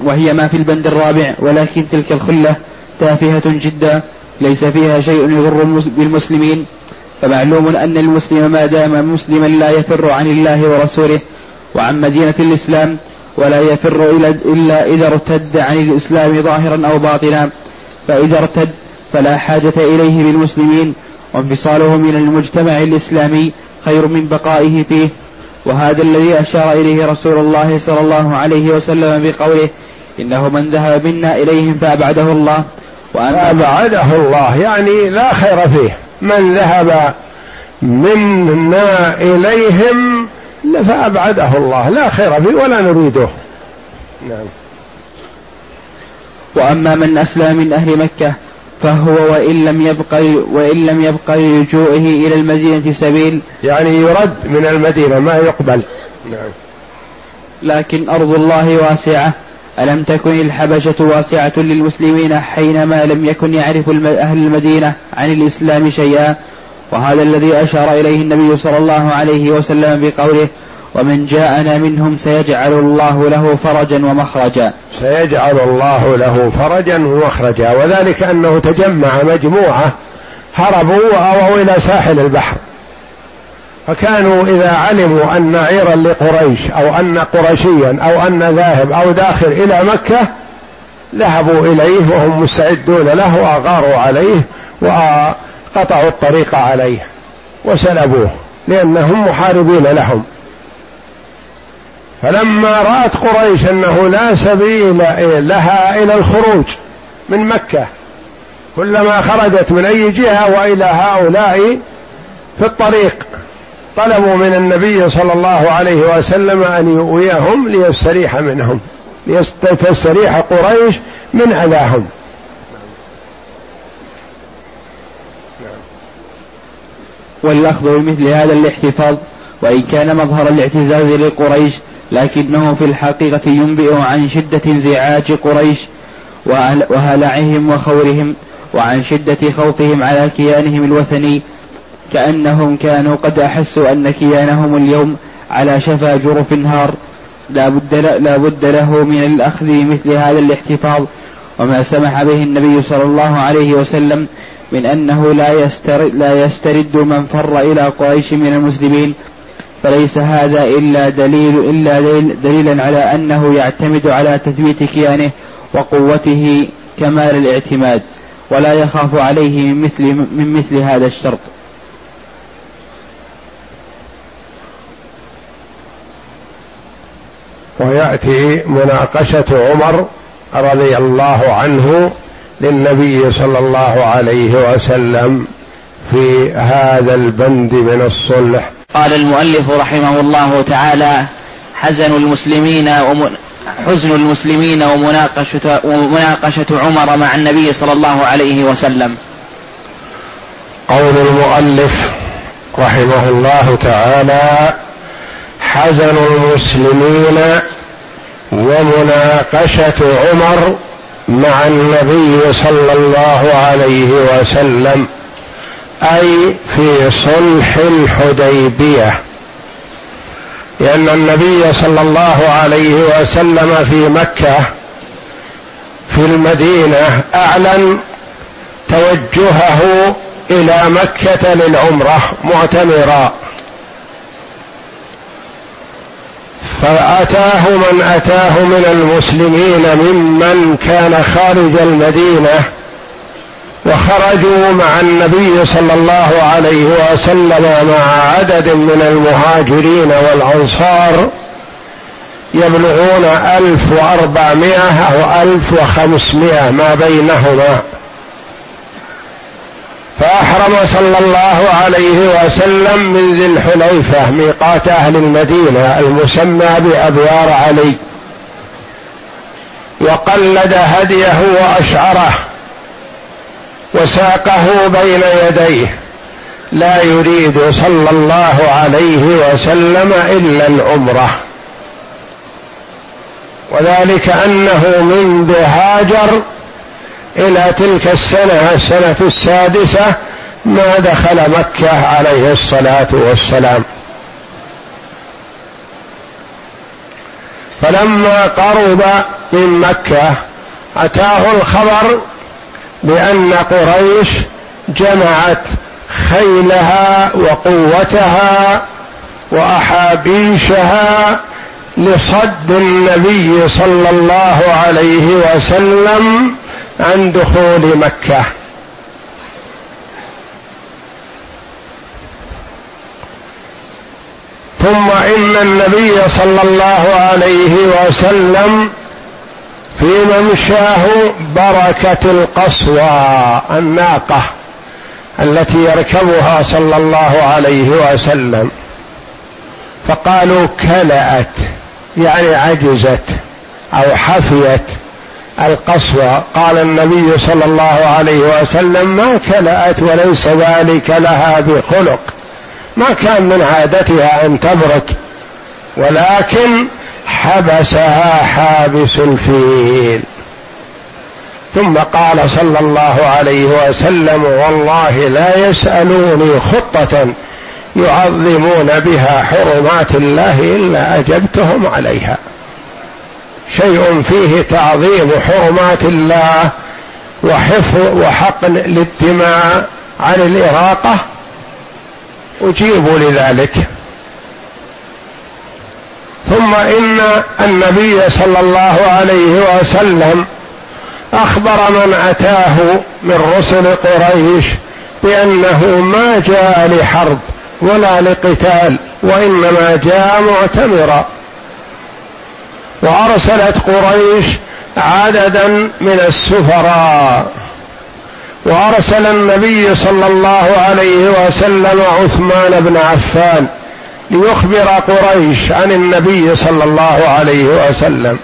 وهي ما في البند الرابع ولكن تلك الخلة تافهة جدا ليس فيها شيء يضر بالمسلمين. فمعلوم أن المسلم ما دام مسلما لا يفر عن الله ورسوله وعن مدينة الإسلام ولا يفر إلا إذا ارتد عن الإسلام ظاهرا أو باطنا. فإذا ارتد فلا حاجة إليه بالمسلمين وانفصاله من المجتمع الإسلامي خير من بقائه فيه. وهذا الذي أشار إليه رسول الله صلى الله عليه وسلم بقوله إنه من ذهب منا إليهم فأبعده الله. فأبعده الله يعني لا خير فيه. من ذهب منا إليهم فأبعده الله لا خير فيه ولا نريده. نعم. وأما من أسلم من أهل مكة فهو وإن لم يبق وإن لم يبق للجوئه إلى المدينة سبيل. يعني يرد من المدينة ما يقبل. نعم. لكن أرض الله واسعة. ألم تكن الحبشة واسعة للمسلمين حينما لم يكن يعرف أهل المدينة عن الإسلام شيئا؟ وهذا الذي أشار إليه النبي صلى الله عليه وسلم بقوله ومن جاءنا منهم سيجعل الله له فرجا ومخرجا. سيجعل الله له فرجا ومخرجا. وذلك أنه تجمع مجموعة هربوا وأووا إلى ساحل البحر. فكانوا إذا علموا أن عيرا لقريش أو أن قرشيا أو أن ذاهب أو داخل إلى مكة ذهبوا إليه وهم مستعدون له وأغاروا عليه وقطعوا الطريق عليه وسلبوه لأنهم محاربين لهم. فلما رأت قريش أنه لا سبيل لها إلى الخروج من مكة كلما خرجت من أي جهة وإلى هؤلاء في الطريق طلبوا من النبي صلى الله عليه وسلم أن يؤويهم ليستريح منهم ليستريح قريش من أذاهم. والأخذ بمثل هذا الاحتفاظ وإن كان مظهر الاعتزاز لقريش لكنه في الحقيقة ينبئ عن شدة انزعاج قريش وهلعهم وخورهم وعن شدة خوفهم على كيانهم الوثني كأنهم كانوا قد أحسوا أن كيانهم اليوم على شفا جرف نهار لا بد, لا بد له من الأخذ مثل هذا الاحتفاظ وما سمح به النبي صلى الله عليه وسلم من أنه لا يسترد, لا يسترد من فر إلى قريش من المسلمين. فليس هذا إلا دليل إلا دليل دليلا على أنه يعتمد على تثبيت كيانه وقوته كمال الاعتماد ولا يخاف عليه من مثل من مثل هذا الشرط. ويأتي مناقشة عمر رضي الله عنه للنبي صلى الله عليه وسلم في هذا البند من الصلح. قال المؤلف رحمه الله تعالى حزن المسلمين حزن المسلمين ومناقشة, ومناقشة عمر مع النبي صلى الله عليه وسلم. قول المؤلف رحمه الله تعالى حزن المسلمين ومناقشة عمر مع النبي صلى الله عليه وسلم. أي في صلح الحديبية لأن النبي صلى الله عليه وسلم في مكة في المدينة أعلن توجهه إلى مكة للعمرة معتمرا فأتاه من أتاه من المسلمين ممن كان خارج المدينة وخرجوا مع النبي صلى الله عليه وسلم مع عدد من المهاجرين والأنصار يبلغون ألف وأربعمائة أو ألف وخمسمائة ما بينهما. فأحرم صلى الله عليه وسلم من ذي الحليفة ميقات أهل المدينة المسمى بأبيار علي. وقلد هديه وأشعره. وساقه بين يديه. لا يريد صلى الله عليه وسلم إلا العمرة. وذلك أنه منذ هاجر إلى تلك السنة السنة السادسة ما دخل مكة عليه الصلاة والسلام. فلما قرب من مكة أتاه الخبر بأن قريش جمعت خيلها وقوتها وأحابيشها لصد النبي صلى الله عليه وسلم عن دخول مكة. ثم إن النبي صلى الله عليه وسلم في ممشاه بركة القصوى الناقة التي يركبها صلى الله عليه وسلم. فقالوا كلأت يعني عجزت أو حفيت القصوى. قال النبي صلى الله عليه وسلم ما كلأت وليس ذلك لها بخلق ما كان من عادتها أن تبرك ولكن حبسها حابس الفيل. ثم قال صلى الله عليه وسلم والله لا يسألوني خطة يعظمون بها حرمات الله إلا أجبتهم عليها. شيء فيه تعظيم حرمات الله وحفظ وحقن للدماء عن الإراقة. اجيبوا لذلك. ثم إن النبي صلى الله عليه وسلم أخبر من أتاه من رسل قريش بأنه ما جاء لحرب ولا لقتال وإنما جاء معتمرا. وأرسلت قريش عددا من السفراء. وأرسل النبي صلى الله عليه وسلم عثمان بن عفان ليخبر قريش عن النبي صلى الله عليه وسلم.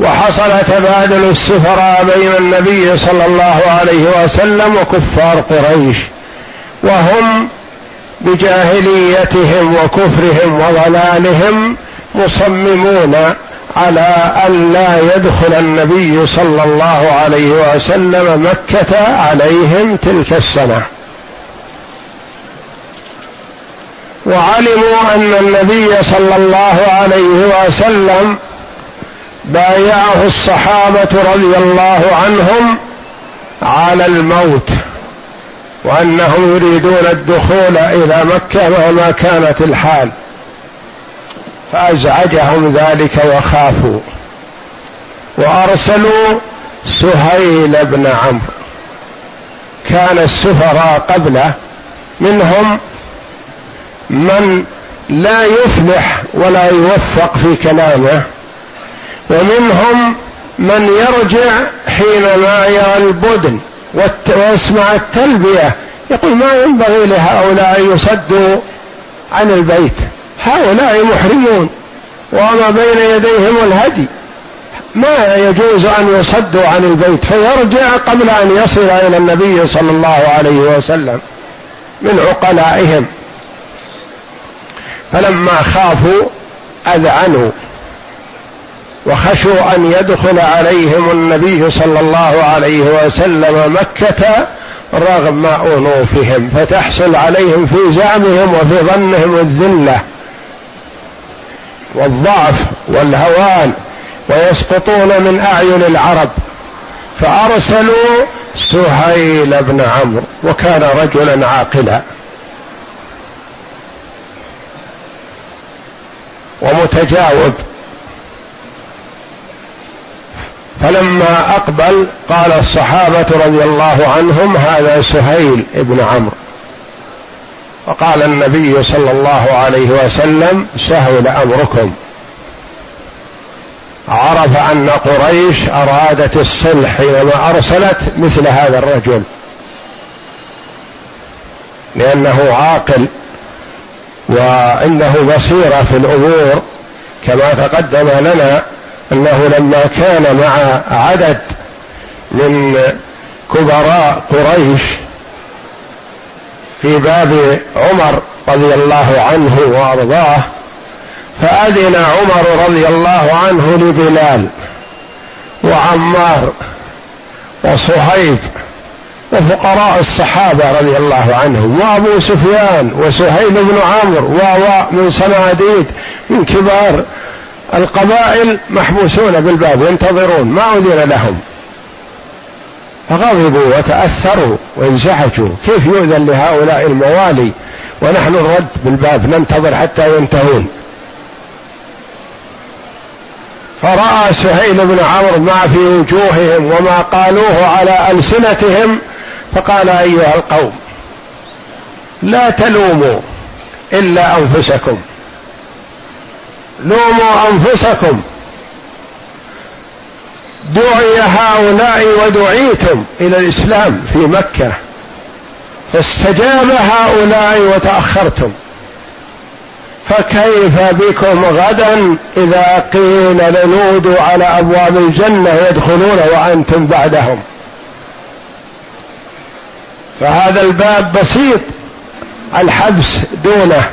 وحصل تبادل السفراء بين النبي صلى الله عليه وسلم وكفار قريش وهم بجاهليتهم وكفرهم وضلالهم مصممون على أن لا يدخل النبي صلى الله عليه وسلم مكة عليهم تلك السنة. وعلموا أن النبي صلى الله عليه وسلم بايعه الصحابة رضي الله عنهم على الموت وأنهم يريدون الدخول إلى مكة مهما كانت الحال فأزعجهم ذلك وخافوا وأرسلوا سهيل بن عمرو كان السفراء قبله منهم من لا يفلح ولا يوفق في كلامه ومنهم من يرجع حينما يرى البدن ويسمع التلبية يقول ما ينبغي لهؤلاء أن يصدوا عن البيت. هؤلاء محرمون وما بين يديهم الهدي. ما يجوز أن يصدوا عن البيت فيرجع قبل أن يصل إلى النبي صلى الله عليه وسلم من عقلائهم. فلما خافوا أذعنوا وخشوا أن يدخل عليهم النبي صلى الله عليه وسلم مكة رغم أنوفهم فتحصل عليهم في زعمهم وفي ظنهم الذلة والضعف والهوان ويسقطون من أعين العرب. فأرسلوا سهيل بن عمرو وكان رجلا عاقلا. ومتجاوب فلما أقبل قال الصحابة رضي الله عنهم هذا سهيل ابن عمرو. وقال النبي صلى الله عليه وسلم سهل أمركم. عرف أن قريش أرادت الصلح حينما أرسلت مثل هذا الرجل. لأنه عاقل. وعنده بصيرة في الأمور كما تقدم لنا أنه لما كان مع عدد من كبراء قريش في باب عمر رضي الله عنه وأرضاه فأذن عمر رضي الله عنه لبلال وعمار وصهيب وفقراء الصحابة رضي الله عنهم وأبو سفيان وسهيل بن عمرو و من صناديد من كبار القبائل محبوسون بالباب ينتظرون ما أذن لهم. فغضبوا وتأثروا وانزعجوا كيف يؤذن لهؤلاء الموالي؟ ونحن نرد بالباب ننتظر حتى ينتهون. فرأى سهيل بن عمرو ما في وجوههم وما قالوه على ألسنتهم فقال أيها القوم لا تلوموا إلا أنفسكم. لوموا أنفسكم. دعي هؤلاء ودعيتم إلى الإسلام في مكة. فاستجاب هؤلاء وتأخرتم. فكيف بكم غدا إذا قيل لنودوا على أبواب الجنة يدخلون وأنتم بعدهم؟ فهذا الباب بسيط. الحبس دونه.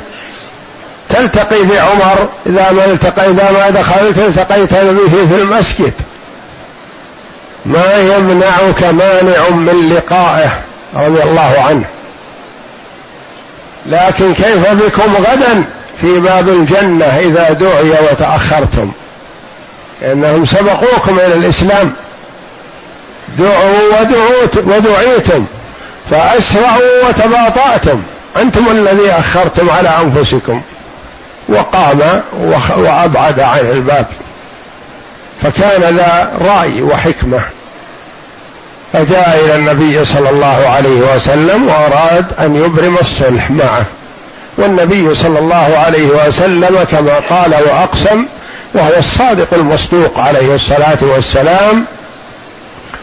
تلتقي بعمر إذا ما التقى إذا ما دخلت التقيت به في المسجد. ما يمنعك مانع من لقائه رضي الله عنه. لكن كيف بكم غدا في باب الجنة إذا دعي وتأخرتم؟ لأنهم سبقوكم إلى الإسلام. دعوا ودعوت ودعيتم. فأسرعوا وتباطأتم. أنتم الذي أخرتم على أنفسكم وقام وأبعد عن الباب فكان ذا رأي وحكمة. فجاء إلى النبي صلى الله عليه وسلم وأراد أن يبرم الصلح معه. والنبي صلى الله عليه وسلم كما قال وأقسم وهو الصادق المصدوق عليه الصلاة والسلام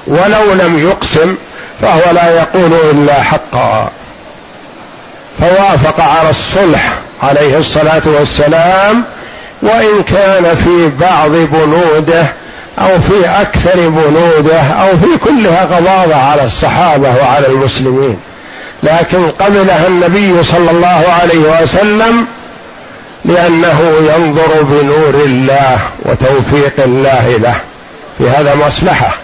ولو لم يقسم فهو لا يقول إلا حقا. فوافق على الصلح عليه الصلاة والسلام وإن كان في بعض بنوده أو في أكثر بنوده أو في كلها غضاضة على الصحابة وعلى المسلمين. لكن قبلها النبي صلى الله عليه وسلم لأنه ينظر بنور الله وتوفيق الله له في هذا مصلحة.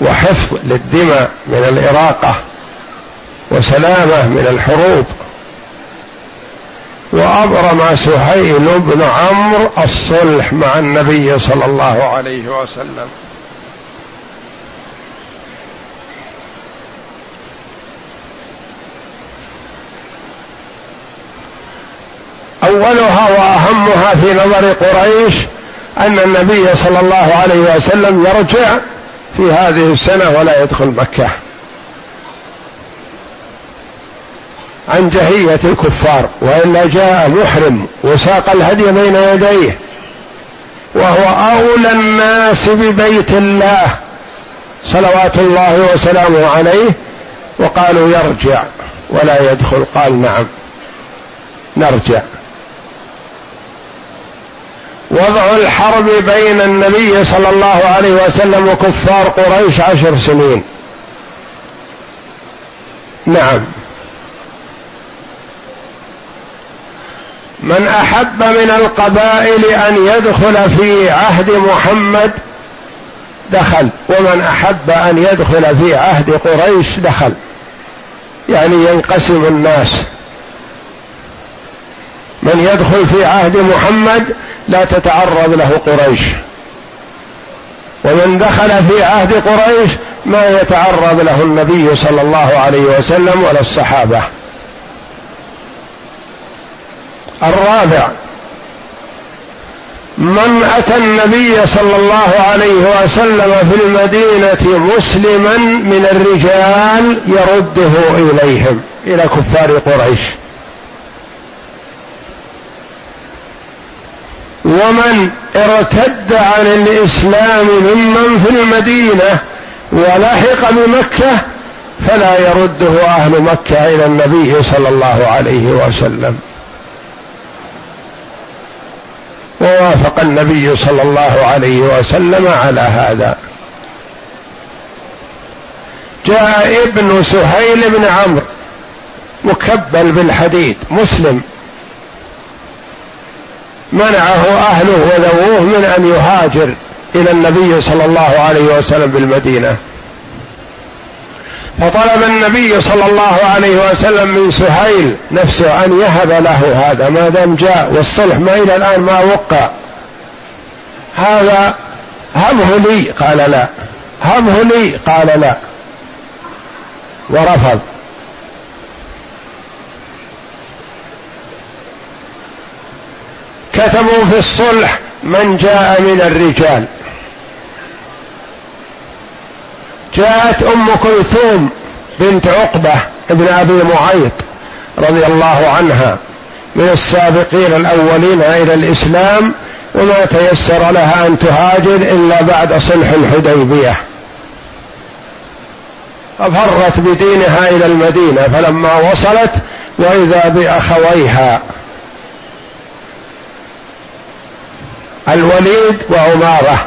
وحفظ للدماء من الإراقة وسلامة من الحروب. وأبرم سهيل بن عمرو الصلح مع النبي صلى الله عليه وسلم. أولها وأهمها في نظر قريش أن النبي صلى الله عليه وسلم يرجع في هذه السنة ولا يدخل مكة. عن جهية الكفار وإلا جاء محرم وساق الهدي بين يديه وهو أولى الناس ببيت الله صلوات الله وسلامه عليه وقالوا يرجع ولا يدخل قال نعم نرجع. وضع الحرب بين النبي صلى الله عليه وسلم وكفار قريش عشر سنين. نعم. من أحب من القبائل أن يدخل في عهد محمد دخل ومن أحب أن يدخل في عهد قريش دخل. يعني ينقسم الناس. من يدخل في عهد محمد لا تتعرض له قريش. ومن دخل في عهد قريش ما يتعرض له النبي صلى الله عليه وسلم ولا الصحابة. الرابع من أتى النبي صلى الله عليه وسلم في المدينة مسلما من الرجال يرده إليهم إلى كفار قريش. ومن ارتد عن الإسلام ممن في المدينة ولحق بمكة فلا يرده أهل مكة إلى النبي صلى الله عليه وسلم. ووافق النبي صلى الله عليه وسلم على هذا. جاء ابن سهيل بن عمرو مكبل بالحديد مسلم. منعه أهله وذووه من أن يهاجر إلى النبي صلى الله عليه وسلم بالمدينة. فطلب النبي صلى الله عليه وسلم من سهيل نفسه أن يهب له هذا ما دام جاء والصلح ما إلى الآن ما وقع. هذا هبه لي قال لا. هبه لي قال لا. ورفض. كتبوا في الصلح من جاء من الرجال. جاءت أم كلثوم بنت عقبة ابن أبي معيط رضي الله عنها من السابقين الأولين إلى الإسلام وما تيسر لها أن تهاجر إلا بعد صلح الحديبية. ففرت بدينها إلى المدينة فلما وصلت وإذا بأخويها الوليد وعمارة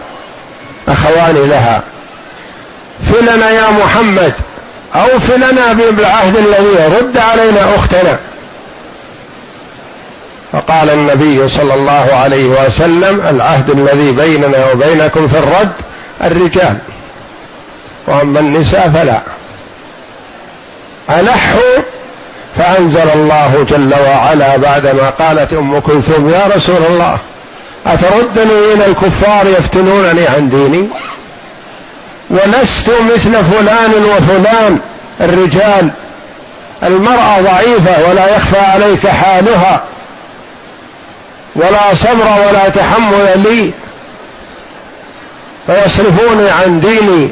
اخوان لها. فلنا يا محمد أوف لنا بالعهد الذي رد علينا أختنا. فقال النبي صلى الله عليه وسلم العهد الذي بيننا وبينكم في الرد الرجال وأما النساء فلا. الحوا فأنزل الله جل وعلا بعدما قالت أم كلثوم يا رسول الله اتردني إلى الكفار يفتنونني عن ديني؟ ولست مثل فلان وفلان الرجال. المرأة ضعيفة ولا يخفى عليك حالها. ولا صبر ولا تحمل لي. فيصرفوني عن ديني.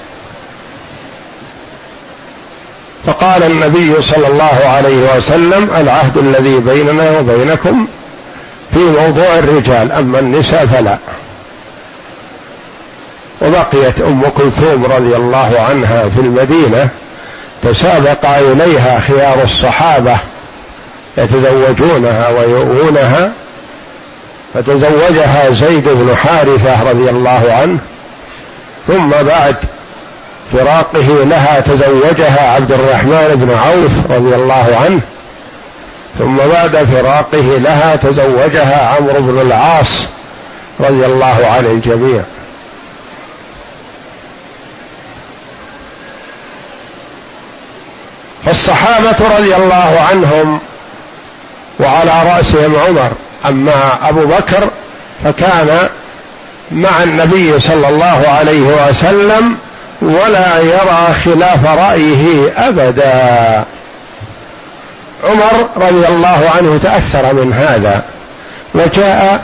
فقال النبي صلى الله عليه وسلم العهد الذي بيننا وبينكم في موضوع الرجال أما النساء فلا. وبقيت أم كلثوم رضي الله عنها في المدينة تسابق إليها خيار الصحابة يتزوجونها ويؤونها فتزوجها زيد بن حارثة رضي الله عنه ثم بعد فراقه لها تزوجها عبد الرحمن بن عوف رضي الله عنه. ثم بعد فراقه لها تزوجها عمرو بن العاص رضي الله عن الجميع. فالصحابة رضي الله عنهم وعلى رأسهم عمر. أما أبو بكر فكان مع النبي صلى الله عليه وسلم ولا يرى خلاف رأيه أبدا. عمر رضي الله عنه تأثر من هذا وجاء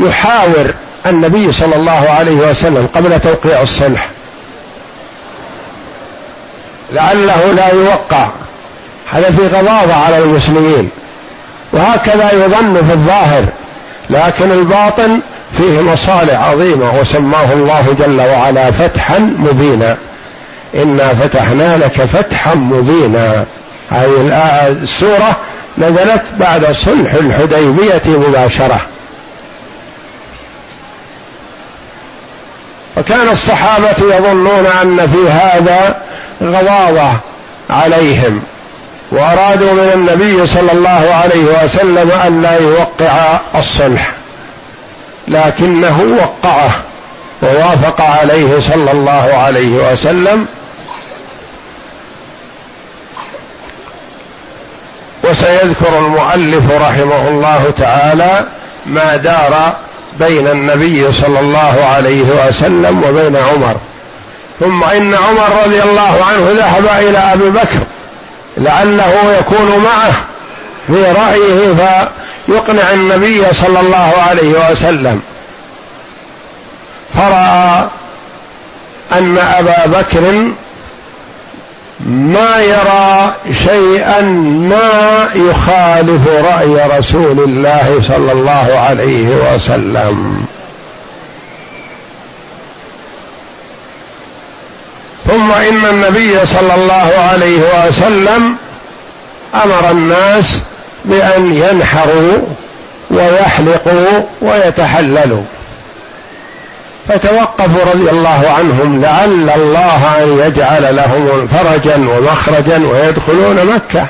يحاور النبي صلى الله عليه وسلم قبل توقيع الصلح. لعله لا يوقع. هذا في غضاضة على المسلمين. وهكذا يظن في الظاهر لكن الباطن فيه مصالح عظيمة وسماه الله جل وعلا فتحا مبينا. إنا فتحنا لك فتحا مبينا. هذه السورة نزلت بعد صلح الحديبية مباشرة. وكان الصحابة يظنون أن في هذا غضاضة عليهم وأرادوا من النبي صلى الله عليه وسلم أن لا يوقع الصلح. لكنه وقعه ووافق عليه صلى الله عليه وسلم. وسيذكر المؤلف رحمه الله تعالى ما دار بين النبي صلى الله عليه وسلم وبين عمر. ثم إن عمر رضي الله عنه ذهب إلى أبي بكر لعله يكون معه في رأيه فيقنع النبي صلى الله عليه وسلم. فرأى أن أبا بكر ما يرى شيئا ما يخالف رأي رسول الله صلى الله عليه وسلم. ثم إن النبي صلى الله عليه وسلم أمر الناس بأن ينحروا ويحلقوا ويتحللوا. فتوقفوا رضي الله عنهم لعل الله أن يجعل لهم فرجا ومخرجا ويدخلون مكة.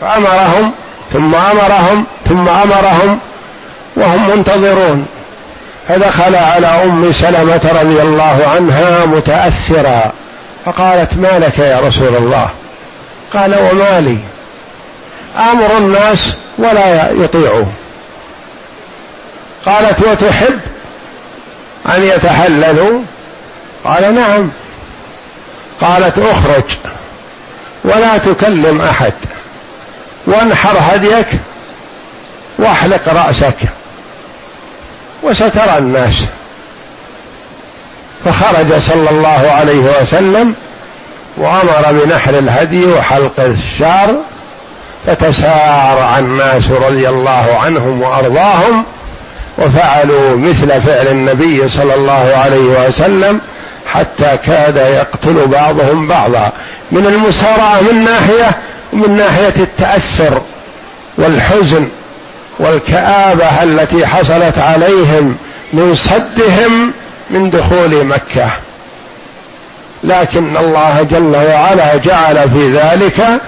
فأمرهم ثم أمرهم ثم أمرهم وهم منتظرون. فدخل على أم سلمة رضي الله عنها متأثرا فقالت ما لك يا رسول الله؟ قال وما لي. أمر الناس ولا يطيعوا قالت وتحب أن يتحللوا؟ قال نعم. قالت أخرج ولا تكلم أحد. وانحر هديك واحلق رأسك وسترى الناس. فخرج صلى الله عليه وسلم وأمر بنحر الهدي وحلق الشعر فتسارع الناس رضي الله عنهم وأرضاهم وفعلوا مثل فعل النبي صلى الله عليه وسلم حتى كاد يقتل بعضهم بعضا من المسارعة من ناحية ومن ناحية التأثر والحزن والكآبة التي حصلت عليهم من صدهم من دخول مكة. لكن الله جل وعلا جعل في ذلك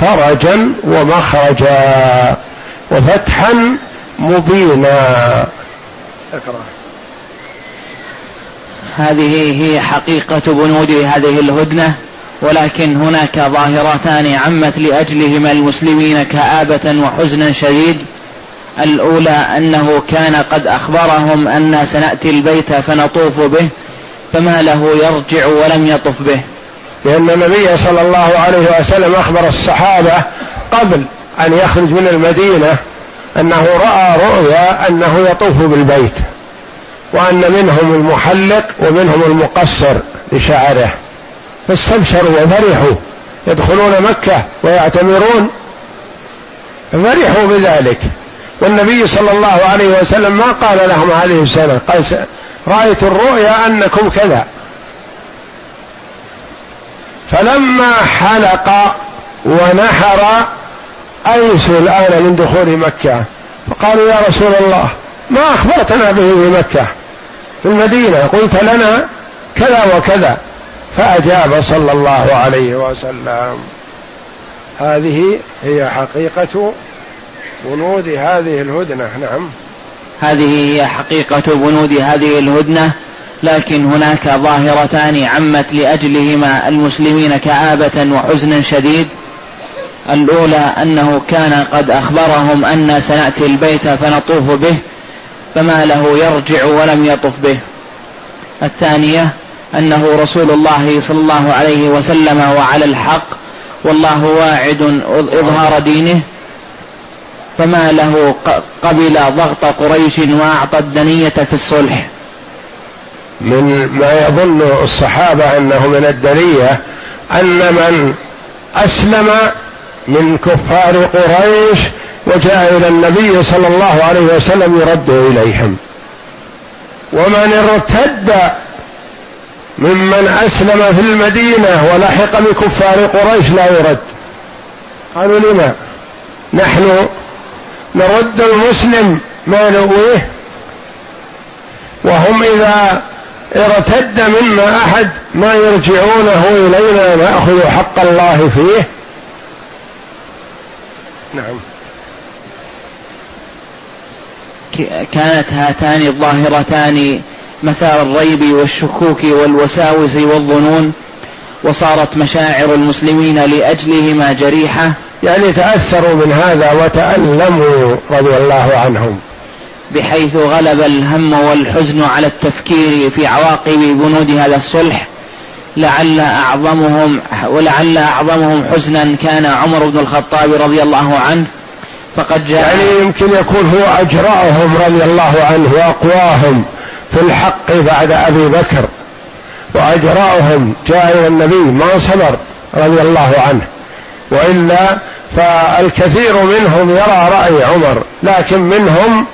فرجا ومخرجا وفتحا مبينا. اقرأ. هذه هي حقيقة بنود هذه الهدنة ولكن هناك ظاهرتان عمت لأجلهما المسلمين كآبة وحزنا شديد. الأولى أنه كان قد أخبرهم أن سنأتي البيت فنطوف به فما له يرجع ولم يطف به. لأن النبي صلى الله عليه وسلم أخبر الصحابة قبل أن يخرج من المدينة أنه رأى رؤيا أنه يطوف بالبيت وأن منهم المحلق ومنهم المقصر لشعره. فاستبشروا وفرحوا يدخلون مكة ويعتمرون. فرحوا بذلك. والنبي صلى الله عليه وسلم ما قال لهم هذه السنة قال رأيت الرؤيا أنكم كذا. فلما حلق ونحر أيسوا الآن من دخول مكة. فقالوا يا رسول الله ما أخبرتنا به في مكة؟ في المدينة. قلت لنا كذا وكذا. فأجاب صلى الله عليه وسلم. هذه هي حقيقة بنود هذه الهدنة. نعم. هذه هي حقيقة بنود هذه الهدنة. لكن هناك ظاهرتان عمت لأجلهما المسلمين كآبة وحزنا شديد. الأولى أنه كان قد أخبرهم أن سنأتي البيت فنطوف به فما له يرجع ولم يطف به. الثانية أنه رسول الله صلى الله عليه وسلم وعلى الحق والله واعد إظهار دينه. فما له قبل ضغط قريش وأعطى الدنية في الصلح. من ما يظن الصحابة أنه من الدنية أن من أسلم من كفار قريش وجاء إلى النبي صلى الله عليه وسلم يرد إليهم. ومن ارتد ممن أسلم في المدينة ولحق بكفار قريش لا يرد. قالوا لما؟ نحن نرد المسلم ما نؤويه وهم إذا ارتد منا أحد ما يرجعونه إلينا نأخذ حق الله فيه. نعم. كانت هاتان الظاهرتان مثار الريب والشكوك والوساوس والظنون وصارت مشاعر المسلمين لأجلهما جريحة. يعني تأثروا من هذا وتألموا رضي الله عنهم. بحيث غلب الهم والحزن على التفكير في عواقب بنود هذا الصلح لعل أعظمهم ولعل أعظمهم حزنا كان عمر بن الخطاب رضي الله عنه. فقد جاء يعني يمكن يكون هو أجرأهم رضي الله عنه وأقواهم في الحق بعد أبي بكر وأجرأهم جاء إلى النبي ما صبر رضي الله عنه. وإلا فالكثير منهم يرى رأي عمر لكن منهم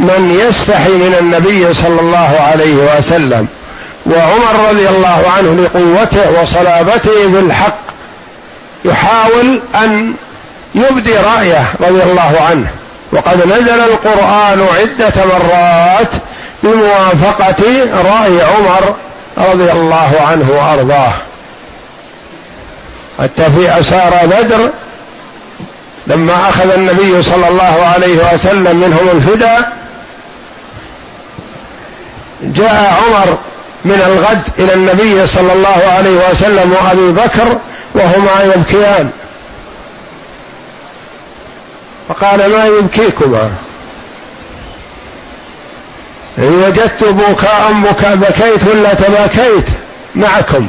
من يستحي من النبي صلى الله عليه وسلم وعمر رضي الله عنه لقوته وصلابته بالحق يحاول أن يبدي رأيه رضي الله عنه. وقد نزل القرآن عدة مرات بموافقة رأي عمر رضي الله عنه وأرضاه. حتى في اسار بدر لما أخذ النبي صلى الله عليه وسلم منهم الفدى جاء عمر من الغد إلى النبي صلى الله عليه وسلم وأبي بكر وهما يبكيان. فقال ما يبكيكما؟ إن وجدت بكاء بكاء بكيت ولا تباكيت معكم.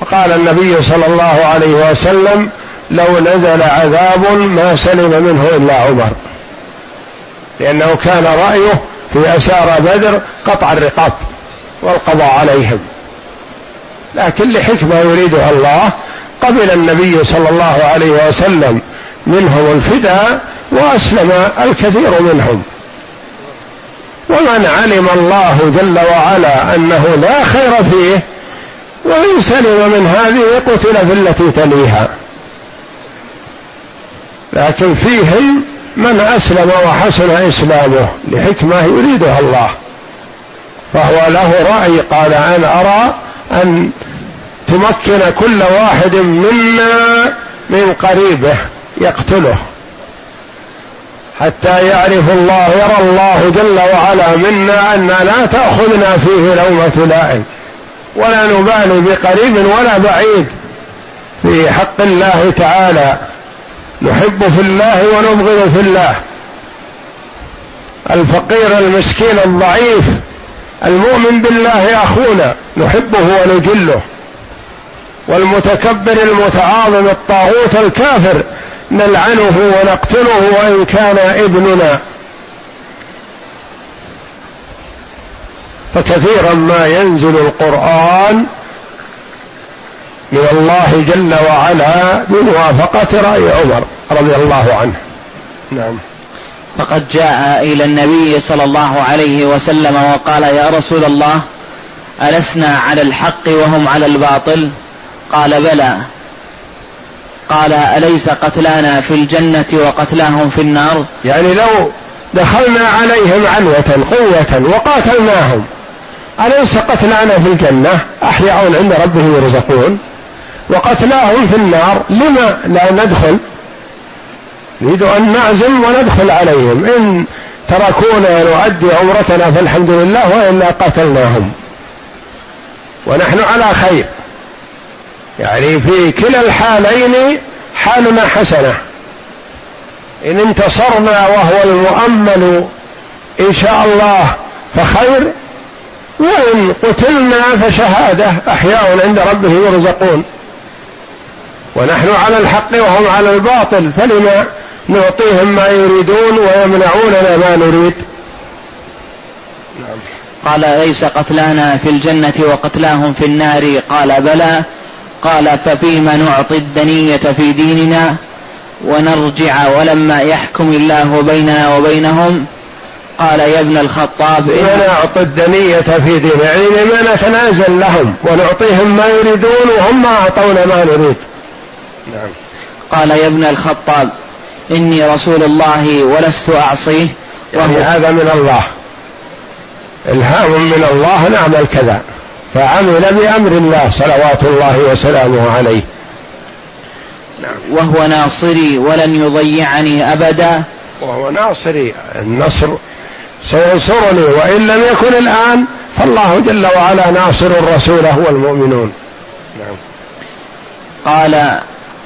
فقال النبي صلى الله عليه وسلم لو نزل عذاب ما سلم منه إلا عمر. لأنه كان رأيه في أسار بدر قطع الرقاب والقضاء عليهم. لكن لحكمة يريدها الله قبل النبي صلى الله عليه وسلم منهم الفداء وأسلم الكثير منهم. ومن علم الله جل وعلا أنه لا خير فيه وإن سلم من هذه قتل في التي تليها. لكن فيهم من أسلم وحسن إسلامه لحكمة يريدها الله. فهو له رأي قال أنا أرى أن تمكن كل واحد منا من قريبه يقتله. حتى يعرف الله يرى الله جل وعلا منا أن لا تأخذنا فيه لومة لائم. ولا نبالي بقريب ولا بعيد. في حق الله تعالى نحب في الله ونبغض في الله. الفقير المسكين الضعيف المؤمن بالله أخونا نحبه ونجله. والمتكبر المتعاظم الطاغوت الكافر نلعنه ونقتله وإن كان ابننا. فكثيرا ما ينزل القرآن من الله جل وعلا بموافقة رأي عمر رضي الله عنه. نعم. فقد جاء إلى النبي صلى الله عليه وسلم وقال يا رسول الله ألسنا على الحق وهم على الباطل؟ قال بلى. قال أليس قتلانا في الجنة وقتلاهم في النار؟ يعني لو دخلنا عليهم عنوة قوة وقاتلناهم أليس قتلانا في الجنة؟ أحياء عند ربهم يرزقون. وقتلاهم في النار لما لا ندخل؟ نريد أن نعزم وندخل عليهم. إن تركونا نؤدي عمرتنا فالحمد لله وإلا قتلناهم. ونحن على خير. يعني في كلا الحالين حالنا حسنة. إن انتصرنا وهو المؤمل إن شاء الله فخير. وإن قتلنا فشهادة. أحياء عند ربهم يرزقون. ونحن على الحق وهم على الباطل فلما نعطيهم ما يريدون ويمنعوننا ما نريد؟ نعم. قال ليس قتلانا في الجنة وقتلاهم في النار؟ قال بلى. قال ففيما نعطي الدنية في ديننا ونرجع ولما يحكم الله بيننا وبينهم؟ قال يا ابن الخطاب ونعطي الدنية في ديننا يعني لما نتنازل لهم ونعطيهم ما يريدون وهم ما أعطونا ما نريد. نعم. قال يا ابن الخطاب إني رسول الله ولست أعصيه يعني هذا من الله. إلهام من الله نعمل كذا. فعمل بأمر الله صلوات الله وسلامه عليه. نعم. وهو ناصري ولن يضيعني أبدا. وهو ناصري. النصر سينصرني وإن لم يكن الآن فالله جل وعلا ناصر رسوله والمؤمنون نعم. قال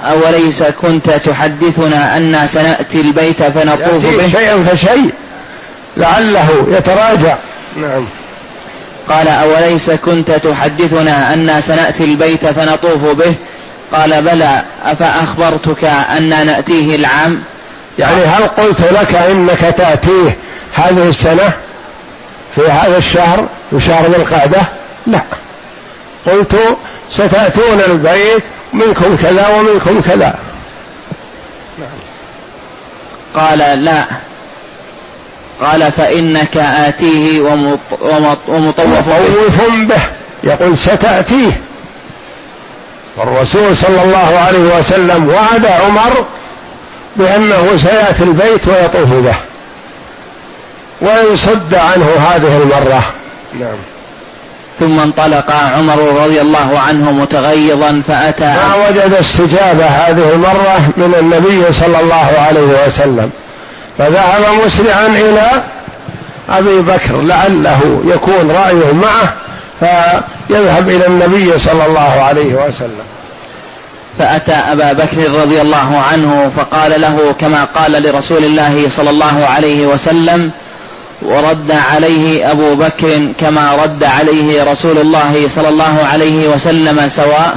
أوليس كنت تحدثنا أن سنأتي البيت فنطوف به؟ شيئا فشيء لعله يتراجع. نعم. قال أوليس كنت تحدثنا أن سنأتي البيت فنطوف به؟ قال بلى أفأخبرتك أن نأتيه العام؟ يعني هل قلت لك إنك تأتيه هذه السنة في هذا الشهر في شهر ذي القعدة؟ لا. قلت ستأتون البيت منكم كذا ومنكم كذا. قال لا. قال فإنك آتيه ومطوف به. يقول ستأتيه. والرسول صلى الله عليه وسلم وعد عمر بأنه سيأتي البيت ويطوف به. ويصد عنه هذه المرة. نعم. ثم انطلق عمر رضي الله عنه متغيظا فأتى ما وجد استجابة هذه المرة من النبي صلى الله عليه وسلم. فذهب مسرعا إلى أبي بكر لعله يكون رأيه معه فيذهب إلى النبي صلى الله عليه وسلم. فأتى أبا بكر رضي الله عنه فقال له كما قال لرسول الله صلى الله عليه وسلم ورد عليه أبو بكر كما رد عليه رسول الله صلى الله عليه وسلم سواء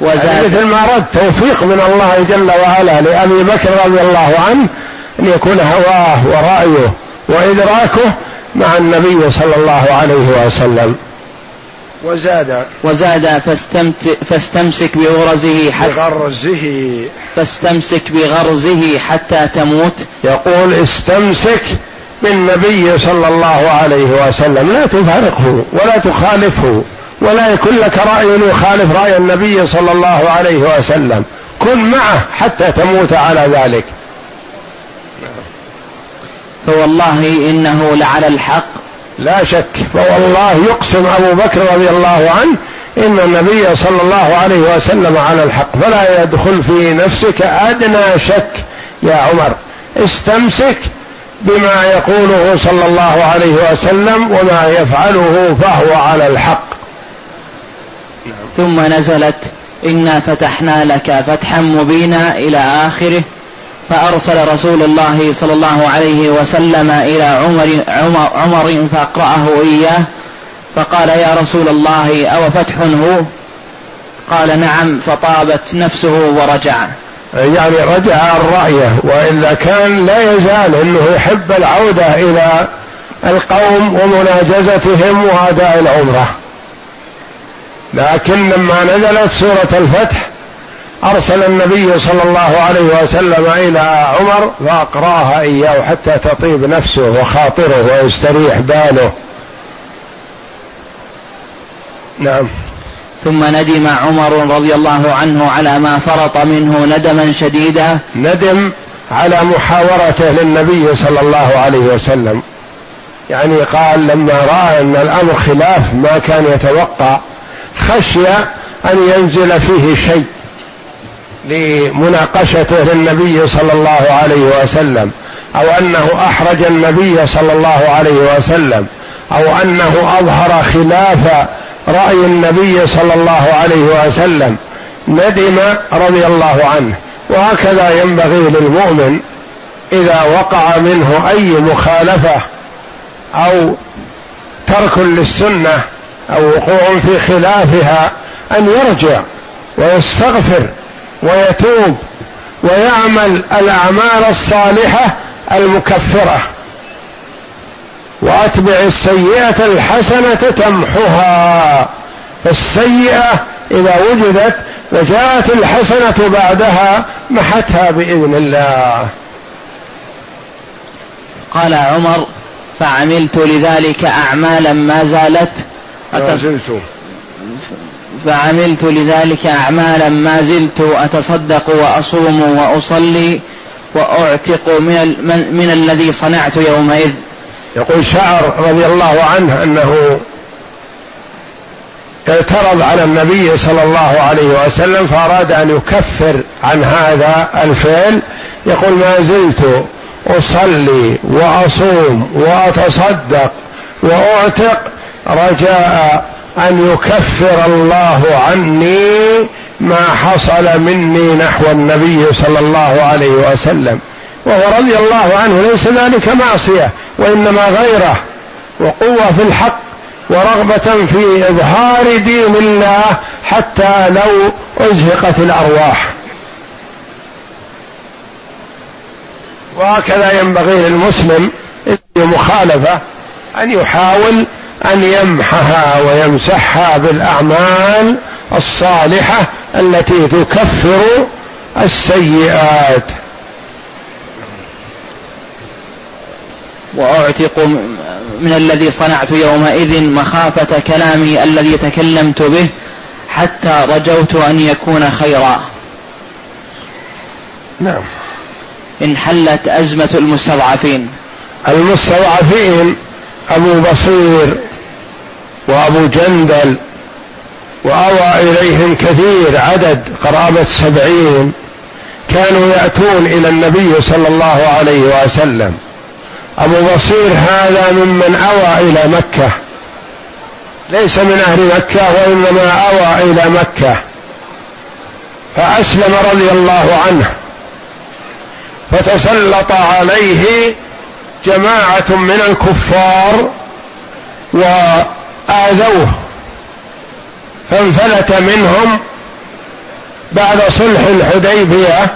وزاد يعني مثل ما رد توفيق من الله جل وعلا لأبي بكر رضي الله عنه أن يكون هواه ورأيه وإدراكه مع النبي صلى الله عليه وسلم. وزاد. وزاد فاستمت فاستمسك بغرزه حتى بغرزه. فاستمسك بغرزه حتى تموت. يقول استمسك بالنبي صلى الله عليه وسلم. لا تفارقه ولا تخالفه ولا يكون لك رأي يخالف رأي النبي صلى الله عليه وسلم. كن معه حتى تموت على ذلك. فوالله إنه لعلى الحق. لا شك. فوالله يقسم أبو بكر رضي الله عنه إن النبي صلى الله عليه وسلم على الحق. فلا يدخل في نفسك أدنى شك يا عمر. استمسك بما يقوله صلى الله عليه وسلم وما يفعله فهو على الحق. ثم نزلت إنا فتحنا لك فتحا مبينا إلى آخره فأرسل رسول الله صلى الله عليه وسلم إلى عمر عمر, عمر فاقراه إياه فقال يا رسول الله أو فتح هو؟ قال نعم فطابت نفسه ورجع. يعني رجع عن رأيه وإلا كان لا يزال أنه يحب العودة إلى القوم ومناجزتهم وأداء العمرة. لكن لما نزلت سورة الفتح أرسل النبي صلى الله عليه وسلم إلى عمر فأقراها إياه حتى تطيب نفسه وخاطره ويستريح باله. نعم. ثم ندم عمر رضي الله عنه على ما فرط منه ندما شديدا. ندم على محاورته للنبي صلى الله عليه وسلم. يعني قال لما رأى أن الأمر خلاف ما كان يتوقع خشي أن ينزل فيه شيء لمناقشته للنبي صلى الله عليه وسلم أو أنه أحرج النبي صلى الله عليه وسلم أو أنه أظهر خلاف رأي النبي صلى الله عليه وسلم ندم رضي الله عنه. وهكذا ينبغي للمؤمن إذا وقع منه أي مخالفة أو ترك للسنة أو وقوع في خلافها أن يرجع ويستغفر ويتوب ويعمل الأعمال الصالحة المكفرة. واتبع السيئة الحسنة تمحها فالسيئة إذا وجدت وجاءت الحسنة بعدها محتها بإذن الله. قال عمر فعملت لذلك أعمالا ما زالت ما زلت. فعملت لذلك أعمالا ما زلت أتصدق وأصوم وأصلي وأعتق من, من الذي صنعت يومئذ. يقول شعر رضي الله عنه أنه اعترض على النبي صلى الله عليه وسلم فأراد أن يكفر عن هذا الفعل. يقول ما زلت أصلي وأصوم وأتصدق وأعتق رجاء أن يكفر الله عني ما حصل مني نحو النبي صلى الله عليه وسلم. وهو رضي الله عنه ليس ذلك معصية وإنما غيرة وقوة في الحق ورغبة في إظهار دين الله حتى لو أزهقت الأرواح. وهكذا ينبغي للمسلم مخالفة أن يحاول أن يمحها ويمسحها بالأعمال الصالحة التي تكفر السيئات. وأعتق من الذي صنعت يومئذ مخافة كلامي الذي تكلمت به حتى رجوت أن يكون خيرا. نعم. انحلت أزمة المستضعفين. المستضعفين أبو بصير وأبو جندل وأوى إليهم كثير عدد قرابة سبعين كانوا يأتون إلى النبي صلى الله عليه وسلم. أبو بصير هذا ممن أوى إلى مكة. ليس من أهل مكة وإنما أوى إلى مكة. فأسلم رضي الله عنه. فتسلط عليه جماعة من الكفار وآذوه. فانفلت منهم بعد صلح الحديبية.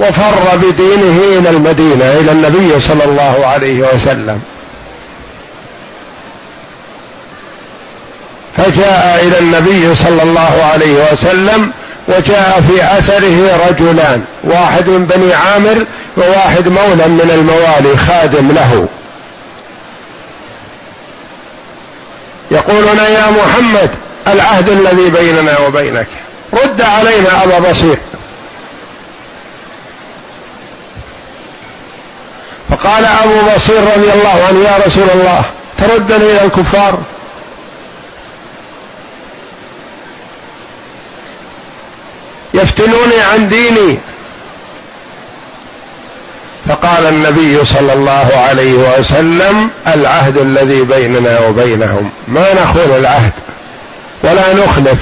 وفر بدينه إلى المدينة إلى النبي صلى الله عليه وسلم. فجاء إلى النبي صلى الله عليه وسلم وجاء في أثره رجلان واحد من بني عامر وواحد مولى من الموالي خادم له. يقولون يا محمد العهد الذي بيننا وبينك رد علينا أبا بصير. فقال أبو بصير رضي الله عنه يا رسول الله تردني إلى الكفار. يفتنوني عن ديني. فقال النبي صلى الله عليه وسلم العهد الذي بيننا وبينهم. ما نخون العهد ولا نخلف.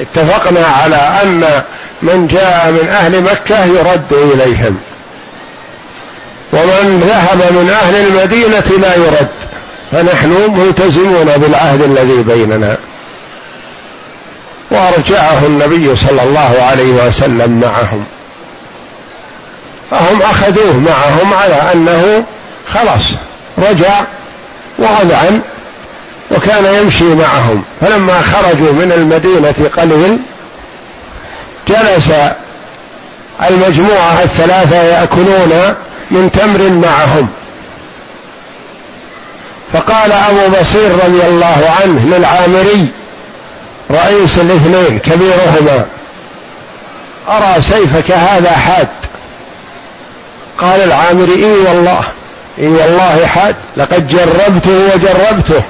اتفقنا على أن من جاء من أهل مكة يرد إليهم. ومن ذهب من أهل المدينة لا يرد. فنحن ملتزمون بالعهد الذي بيننا. وأرجعه النبي صلى الله عليه وسلم معهم. فهم أخذوه معهم على أنه خلاص رجع واذعن وكان يمشي معهم. فلما خرجوا من المدينة قليل جلس المجموعة الثلاثة يأكلون من تمر معهم. فقال أبو بصير رضي الله عنه للعامري رئيس الاثنين كبيرهما أرى سيفك هذا حاد؟ قال العامري إي والله إي والله حاد لقد جربته وجربته.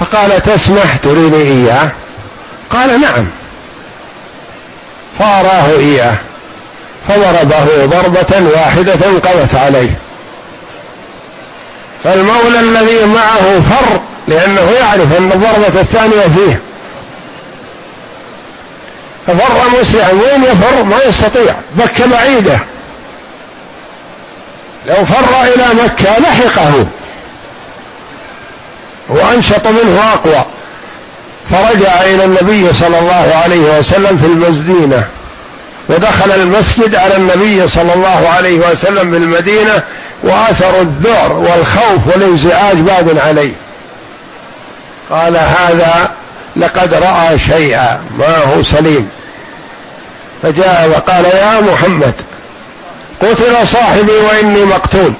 فقال تسمح تريني إياه؟ قال نعم. فأراه إياه؟ فضربه ضربة واحدة قضت عليه. فالمولى الذي معه فر لأنه يعرف أن الضربة الثانية فيه. ففر مسرعا. وين يفر؟ ما يستطيع. بك بعيدة. لو فر إلى مكة لحقه. وأنشط منه أقوى. فرجع إلى النبي صلى الله عليه وسلم في المدينة ودخل المسجد على النبي صلى الله عليه وسلم بالمدينة وأثر الذعر والخوف والانزعاج باد عليه. قال هذا لقد رأى شيئا ما هو سليم. فجاء وقال يا محمد قتل صاحبي وإني مقتول.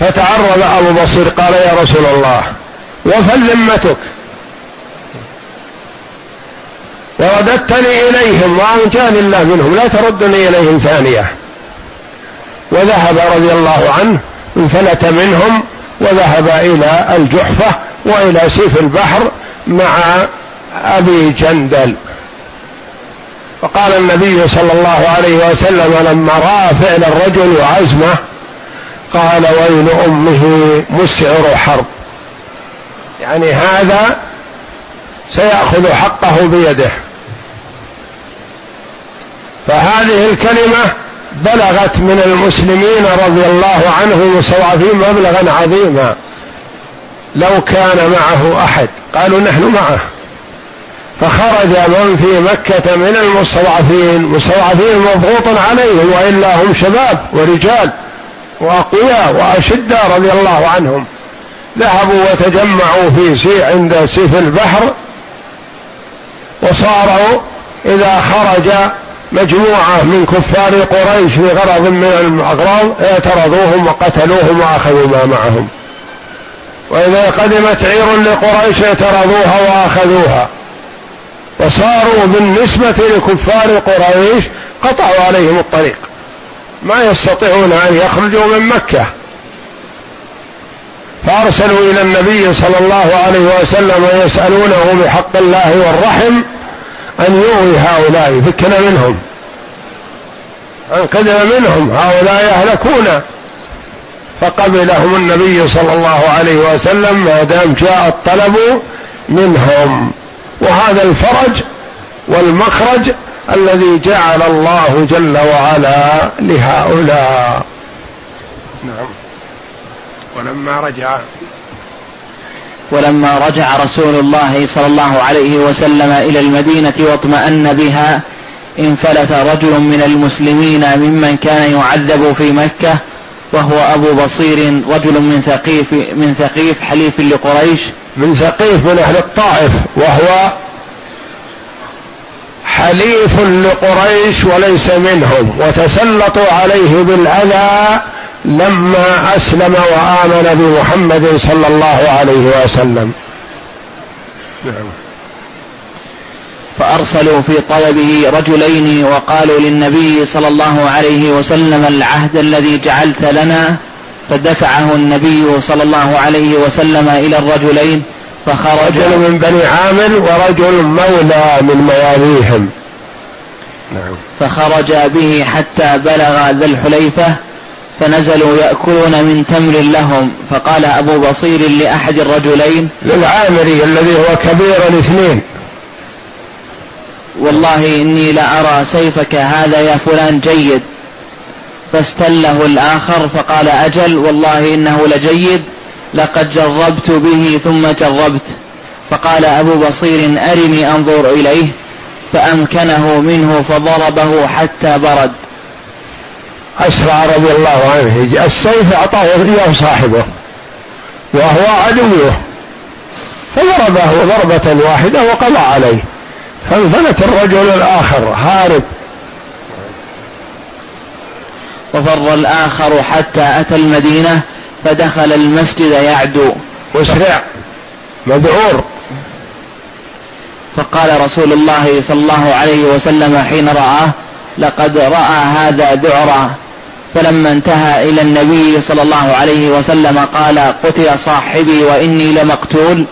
فتعرض أبو بصير قال يا رسول الله وفل ذمتك. ورددتني إليهم وان كان الله منهم لا تردني إليهم ثانية. وذهب رضي الله عنه انفلت منهم وذهب إلى الجحفة وإلى سيف البحر مع أبي جندل. فقال النبي صلى الله عليه وسلم لما رأى فعل الرجل وعزمه قال ويل أمه مسعر حرب. يعني هذا سيأخذ حقه بيده. فهذه الكلمة بلغت من المسلمين رضي الله عنهم المستضعفين مبلغا عظيما. لو كان معه أحد. قالوا نحن معه. فخرج من في مكة من المستضعفين. مستضعفين مضغوط عليهم وإلا هم شباب ورجال. وأقوياء وأشداء رضي الله عنهم. ذهبوا وتجمعوا في سي عند سيف البحر وصاروا إذا خرج مجموعة من كفار قريش في غرض من الأغراض اعترضوهم وقتلوهم وأخذوا ما معهم. وإذا قدمت عير لقريش اعترضوها وأخذوها. وصاروا بالنسبة لكفار قريش قطعوا عليهم الطريق. ما يستطيعون أن يخرجوا من مكة. فأرسلوا إلى النبي صلى الله عليه وسلم ويسألونه بحق الله والرحم أن يغوي هؤلاء. يفكنا منهم. أنقذنا منهم. هؤلاء يهلكون. فقبلهم النبي صلى الله عليه وسلم ما دام جاء الطلب منهم. وهذا الفرج والمخرج الذي جعل الله جل وعلا لهؤلاء. نعم. ولما رجع. ولما رجع رسول الله صلى الله عليه وسلم إلى المدينة واطمأن بها انفلت رجل من المسلمين ممن كان يعذب في مكة وهو أبو بصير رجل من ثقيف من ثقيف حليف لقريش. من ثقيف من أهل الطائف وهو حليف لقريش وليس منهم وتسلطوا عليه بالأذى لما أسلم وآمن بمحمد صلى الله عليه وسلم. نعم. فأرسلوا في طلبه رجلين وقالوا للنبي صلى الله عليه وسلم العهد الذي جعلت لنا فدفعه النبي صلى الله عليه وسلم إلى الرجلين فخرج رجل من بني عامر ورجل مولى من مواليهم. نعم. فخرج به حتى بلغ ذا الحليفة فنزلوا يأكلون من تمر لهم. فقال أبو بصير لأحد الرجلين للعامري الذي هو كبير الاثنين والله إني لأرى سيفك هذا يا فلان جيد. فاستله الآخر فقال أجل والله إنه لجيد. لقد جربت به ثم جربت. فقال أبو بصير أرني أنظر إليه فأمكنه منه فضربه حتى برد. أسرع رضي الله عنه السيف أعطاه إياه صاحبه وهو عدوه فضربه ضربة واحدة وقضى عليه. فانفلت الرجل الآخر هارب. وفر الآخر حتى أتى المدينة فدخل المسجد يعدو. مسرع مذعور. فقال رسول الله صلى الله عليه وسلم حين رآه لقد رأى هذا ذعرا. فلما انتهى إلى النبي صلى الله عليه وسلم قال قتل صاحبي وإني لمقتول.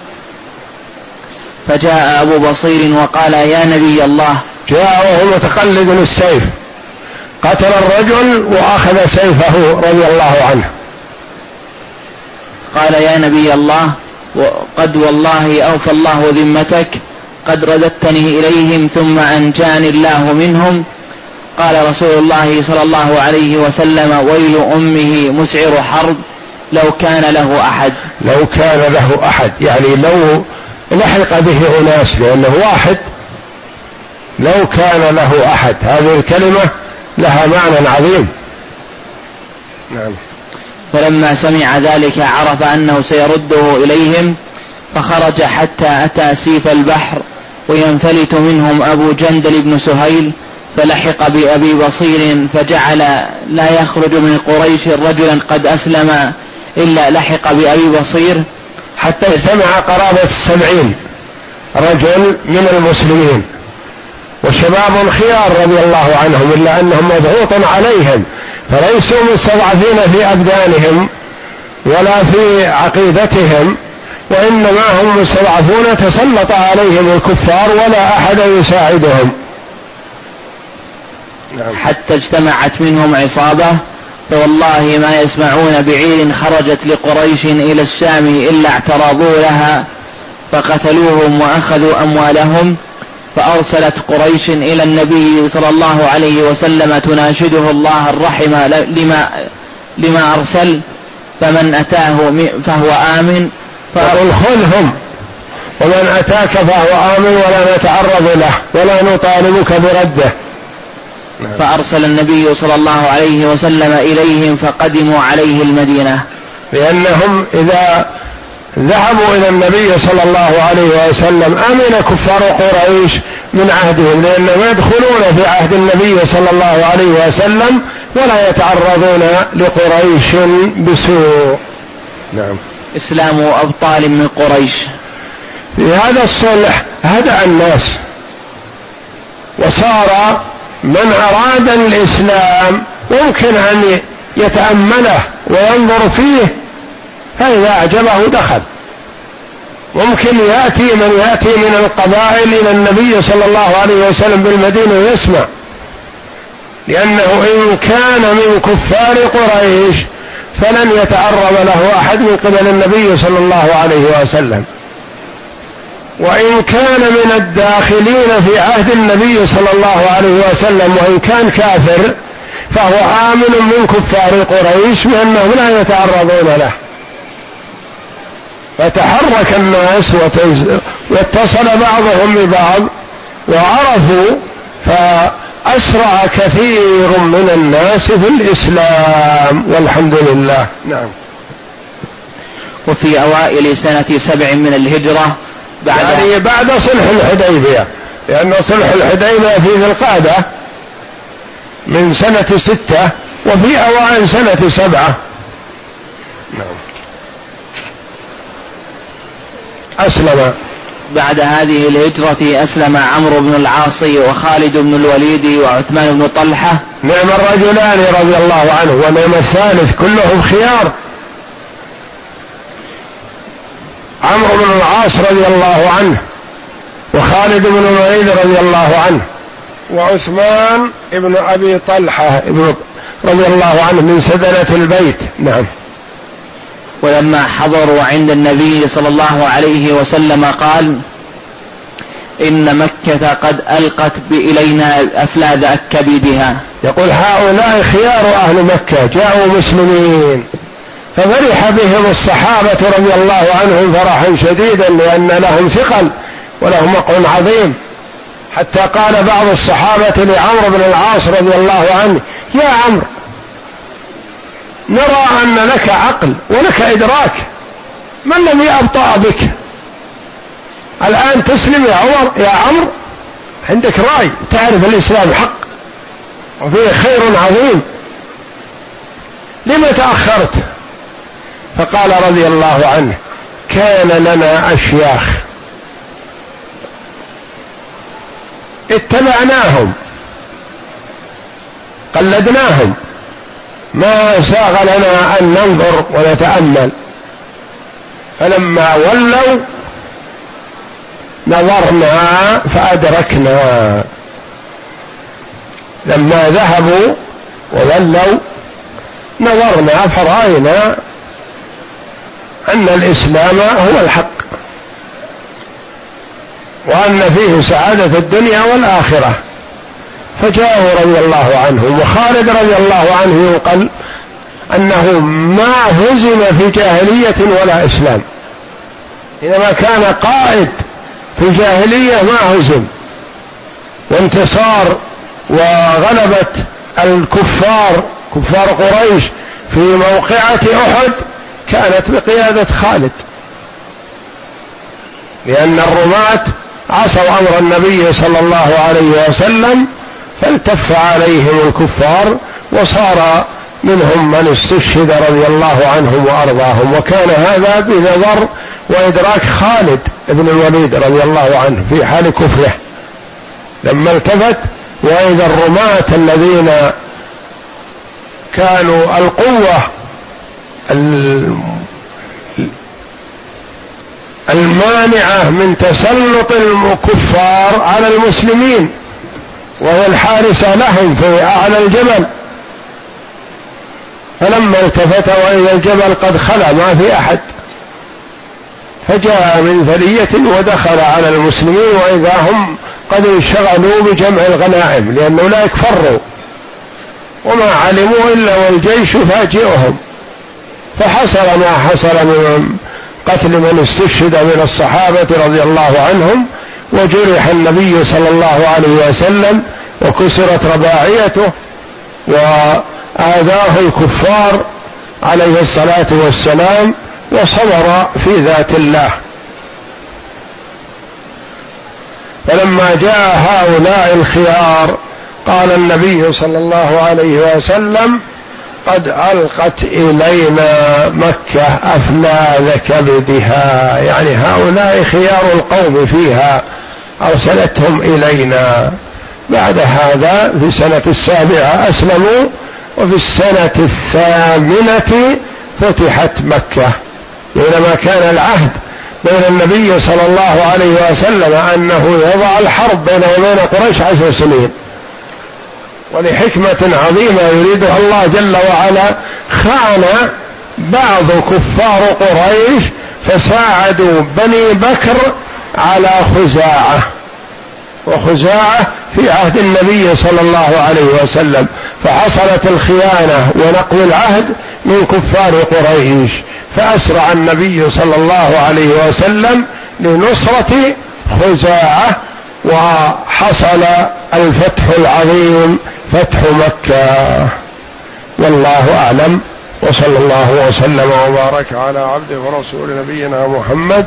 فجاء أبو بصير وقال يا نبي الله. جاء وهو متقلد السيف. قتل الرجل وأخذ سيفه رضي الله عنه. قال يا نبي الله قد والله أوفى الله ذمتك قد رددتني إليهم ثم أنجاني الله منهم. قال رسول الله صلى الله عليه وسلم ويل أمه مسعر حرب لو كان له أحد. لو كان له أحد يعني لو لحق به أناس لأنه واحد. لو كان له أحد هذه الكلمة لها معنى عظيم. نعم. فلما سمع ذلك عرف أنه سيرده إليهم فخرج حتى أتى سيف البحر وينفلت منهم أبو جندل بن سهيل فلحق بأبي بصير فجعل لا يخرج من قريش رجلا قد أسلم إلا لحق بأبي بصير. حتى اجتمع قرابة السبعين رجل من المسلمين وشباب خيار رضي الله عنهم إلا أنهم مضغوط عليهم. فليسوا مستضعفين في أبدانهم ولا في عقيدتهم وإنما هم مستضعفون تسلط عليهم الكفار ولا أحد يساعدهم نعم. حتى اجتمعت منهم عصابة فوالله ما يسمعون بعير خرجت لقريش إلى الشام إلا اعترضوا لها فقتلوهم وأخذوا أموالهم فأرسلت قريش إلى النبي صلى الله عليه وسلم تناشده الله الرحم لما لما أرسل فمن أتاه فهو آمن. فقل خذهم ومن أتاك فهو آمن ولا نتعرض له ولا نطالبك برده. فأرسل النبي صلى الله عليه وسلم إليهم فقدموا عليه المدينة. لأنهم إذا ذهبوا إلى النبي صلى الله عليه وسلم أمن كفار قريش من عهدهم لأنهم يدخلون في عهد النبي صلى الله عليه وسلم ولا يتعرضون لقريش بسوء. نعم. إسلام أبطال من قريش. في هذا الصلح هدأ الناس وصار من أراد الإسلام ممكن أن يتأمله وينظر فيه فإذا أعجبه دخل. ممكن يأتي من يأتي من القبائل إلى النبي صلى الله عليه وسلم بالمدينة يسمع لأنه إن كان من كفار قريش فلن يتعرض له أحد من قبل النبي صلى الله عليه وسلم. وإن كان من الداخلين في عهد النبي صلى الله عليه وسلم وإن كان كافر فهو آمن من كفار قريش بأنهم لا يتعرضون له. فتحرك الناس واتصل بعضهم ببعض وعرفوا فأسرع كثير من الناس في الإسلام. والحمد لله. نعم. وفي أوائل سنة سبع من الهجرة بعد يعني بعد صلح الحديبية. لأن صلح الحديبية في ذي القعدة من سنة ستة وفي أوائل سنة سبعة. أسلم. بعد هذه الهجرة أسلم عمرو بن العاص وخالد بن الوليد وعثمان بن طلحة. نعم الرجلان رضي الله عنه ونعم الثالث كلهم خيار. عمرو بن العاص رضي الله عنه وخالد بن الوليد رضي الله عنه وعثمان بن أبي طلحة رضي الله عنه من سدنة البيت. نعم. ولما حضروا عند النبي صلى الله عليه وسلم قال إن مكة قد ألقت إلينا أفلاد كبدها يقول هؤلاء خيار أهل مكة جاءوا مسلمين. ففرح بهم الصحابة رضي الله عنهم فرحا شديدا لأن لهم ثقل ولهم مقع عظيم. حتى قال بعض الصحابة لعمرو بن العاص رضي الله عنه يا عمرو نرى أن لك عقل ولك إدراك. من لم يأبطأ بك؟ الآن تسلم يا عمر يا عمرو عندك رأي تعرف الإسلام حق وفيه خير عظيم. لما تأخرت؟ فقال رضي الله عنه كان لنا أشياخ. اتبعناهم قلدناهم. ما ساغ لنا أن ننظر ونتأمل. فلما ولوا نظرنا فأدركنا. لما ذهبوا وولوا نظرنا فرأينا أن الإسلام هو الحق. وأن فيه سعادة الدنيا والآخرة. فجاءوا رضي الله عنهم وخالد رضي الله عنه ينقل أنه ما هزم في جاهلية ولا إسلام. إنما كان قائد في الجاهليه ما هزم. وانتصار وغلبة الكفار كفار قريش في موقعة أحد كانت بقيادة خالد. لأن الرماة عصوا أمر النبي صلى الله عليه وسلم فالتف عليهم الكفار وصار منهم من استشهد رضي الله عنهم وأرضاهم. وكان هذا بنظر وإدراك خالد بن الوليد رضي الله عنه في حال كفره. لما التفت وإذا الرماة الذين كانوا القوة المانعة من تسلط الكفار على المسلمين. وهي الحارسة لهم في أعلى الجبل. فلما التفت وإذا الجبل قد خلا ما في أحد. فجاء من ثنية ودخل على المسلمين وإذا هم قد انشغلوا بجمع الغنائم لأن أولئك فروا وما علموا إلا والجيش يفاجئهم. فحصل ما حصل من قتل من استشهد من الصحابة رضي الله عنهم وجرح النبي صلى الله عليه وسلم وكسرت رباعيته وآذاه الكفار عليه الصلاة والسلام وصبر في ذات الله. فلما جاء هؤلاء الخيار قال النبي صلى الله عليه وسلم قد ألقت إلينا مكة افلاذ كبدها يعني هؤلاء خيار القوم فيها. أرسلتهم إلينا. بعد هذا في السنة السابعة أسلموا وفي السنة الثامنة فتحت مكة. بينما كان العهد بين النبي صلى الله عليه وسلم أنه يضع الحرب بينه وبين قريش عشر سنين. ولحكمة عظيمة يريدها الله جل وعلا خان بعض كفار قريش فساعدوا بني بكر على خزاعة. وخزاعة في عهد النبي صلى الله عليه وسلم. فحصلت الخيانة ونقض العهد من كفار قريش. فأسرع النبي صلى الله عليه وسلم لنصرة خزاعة وحصل الفتح العظيم فتح مكة. والله أعلم. وصلى الله وسلم وبارك على عبده ورسول نبينا محمد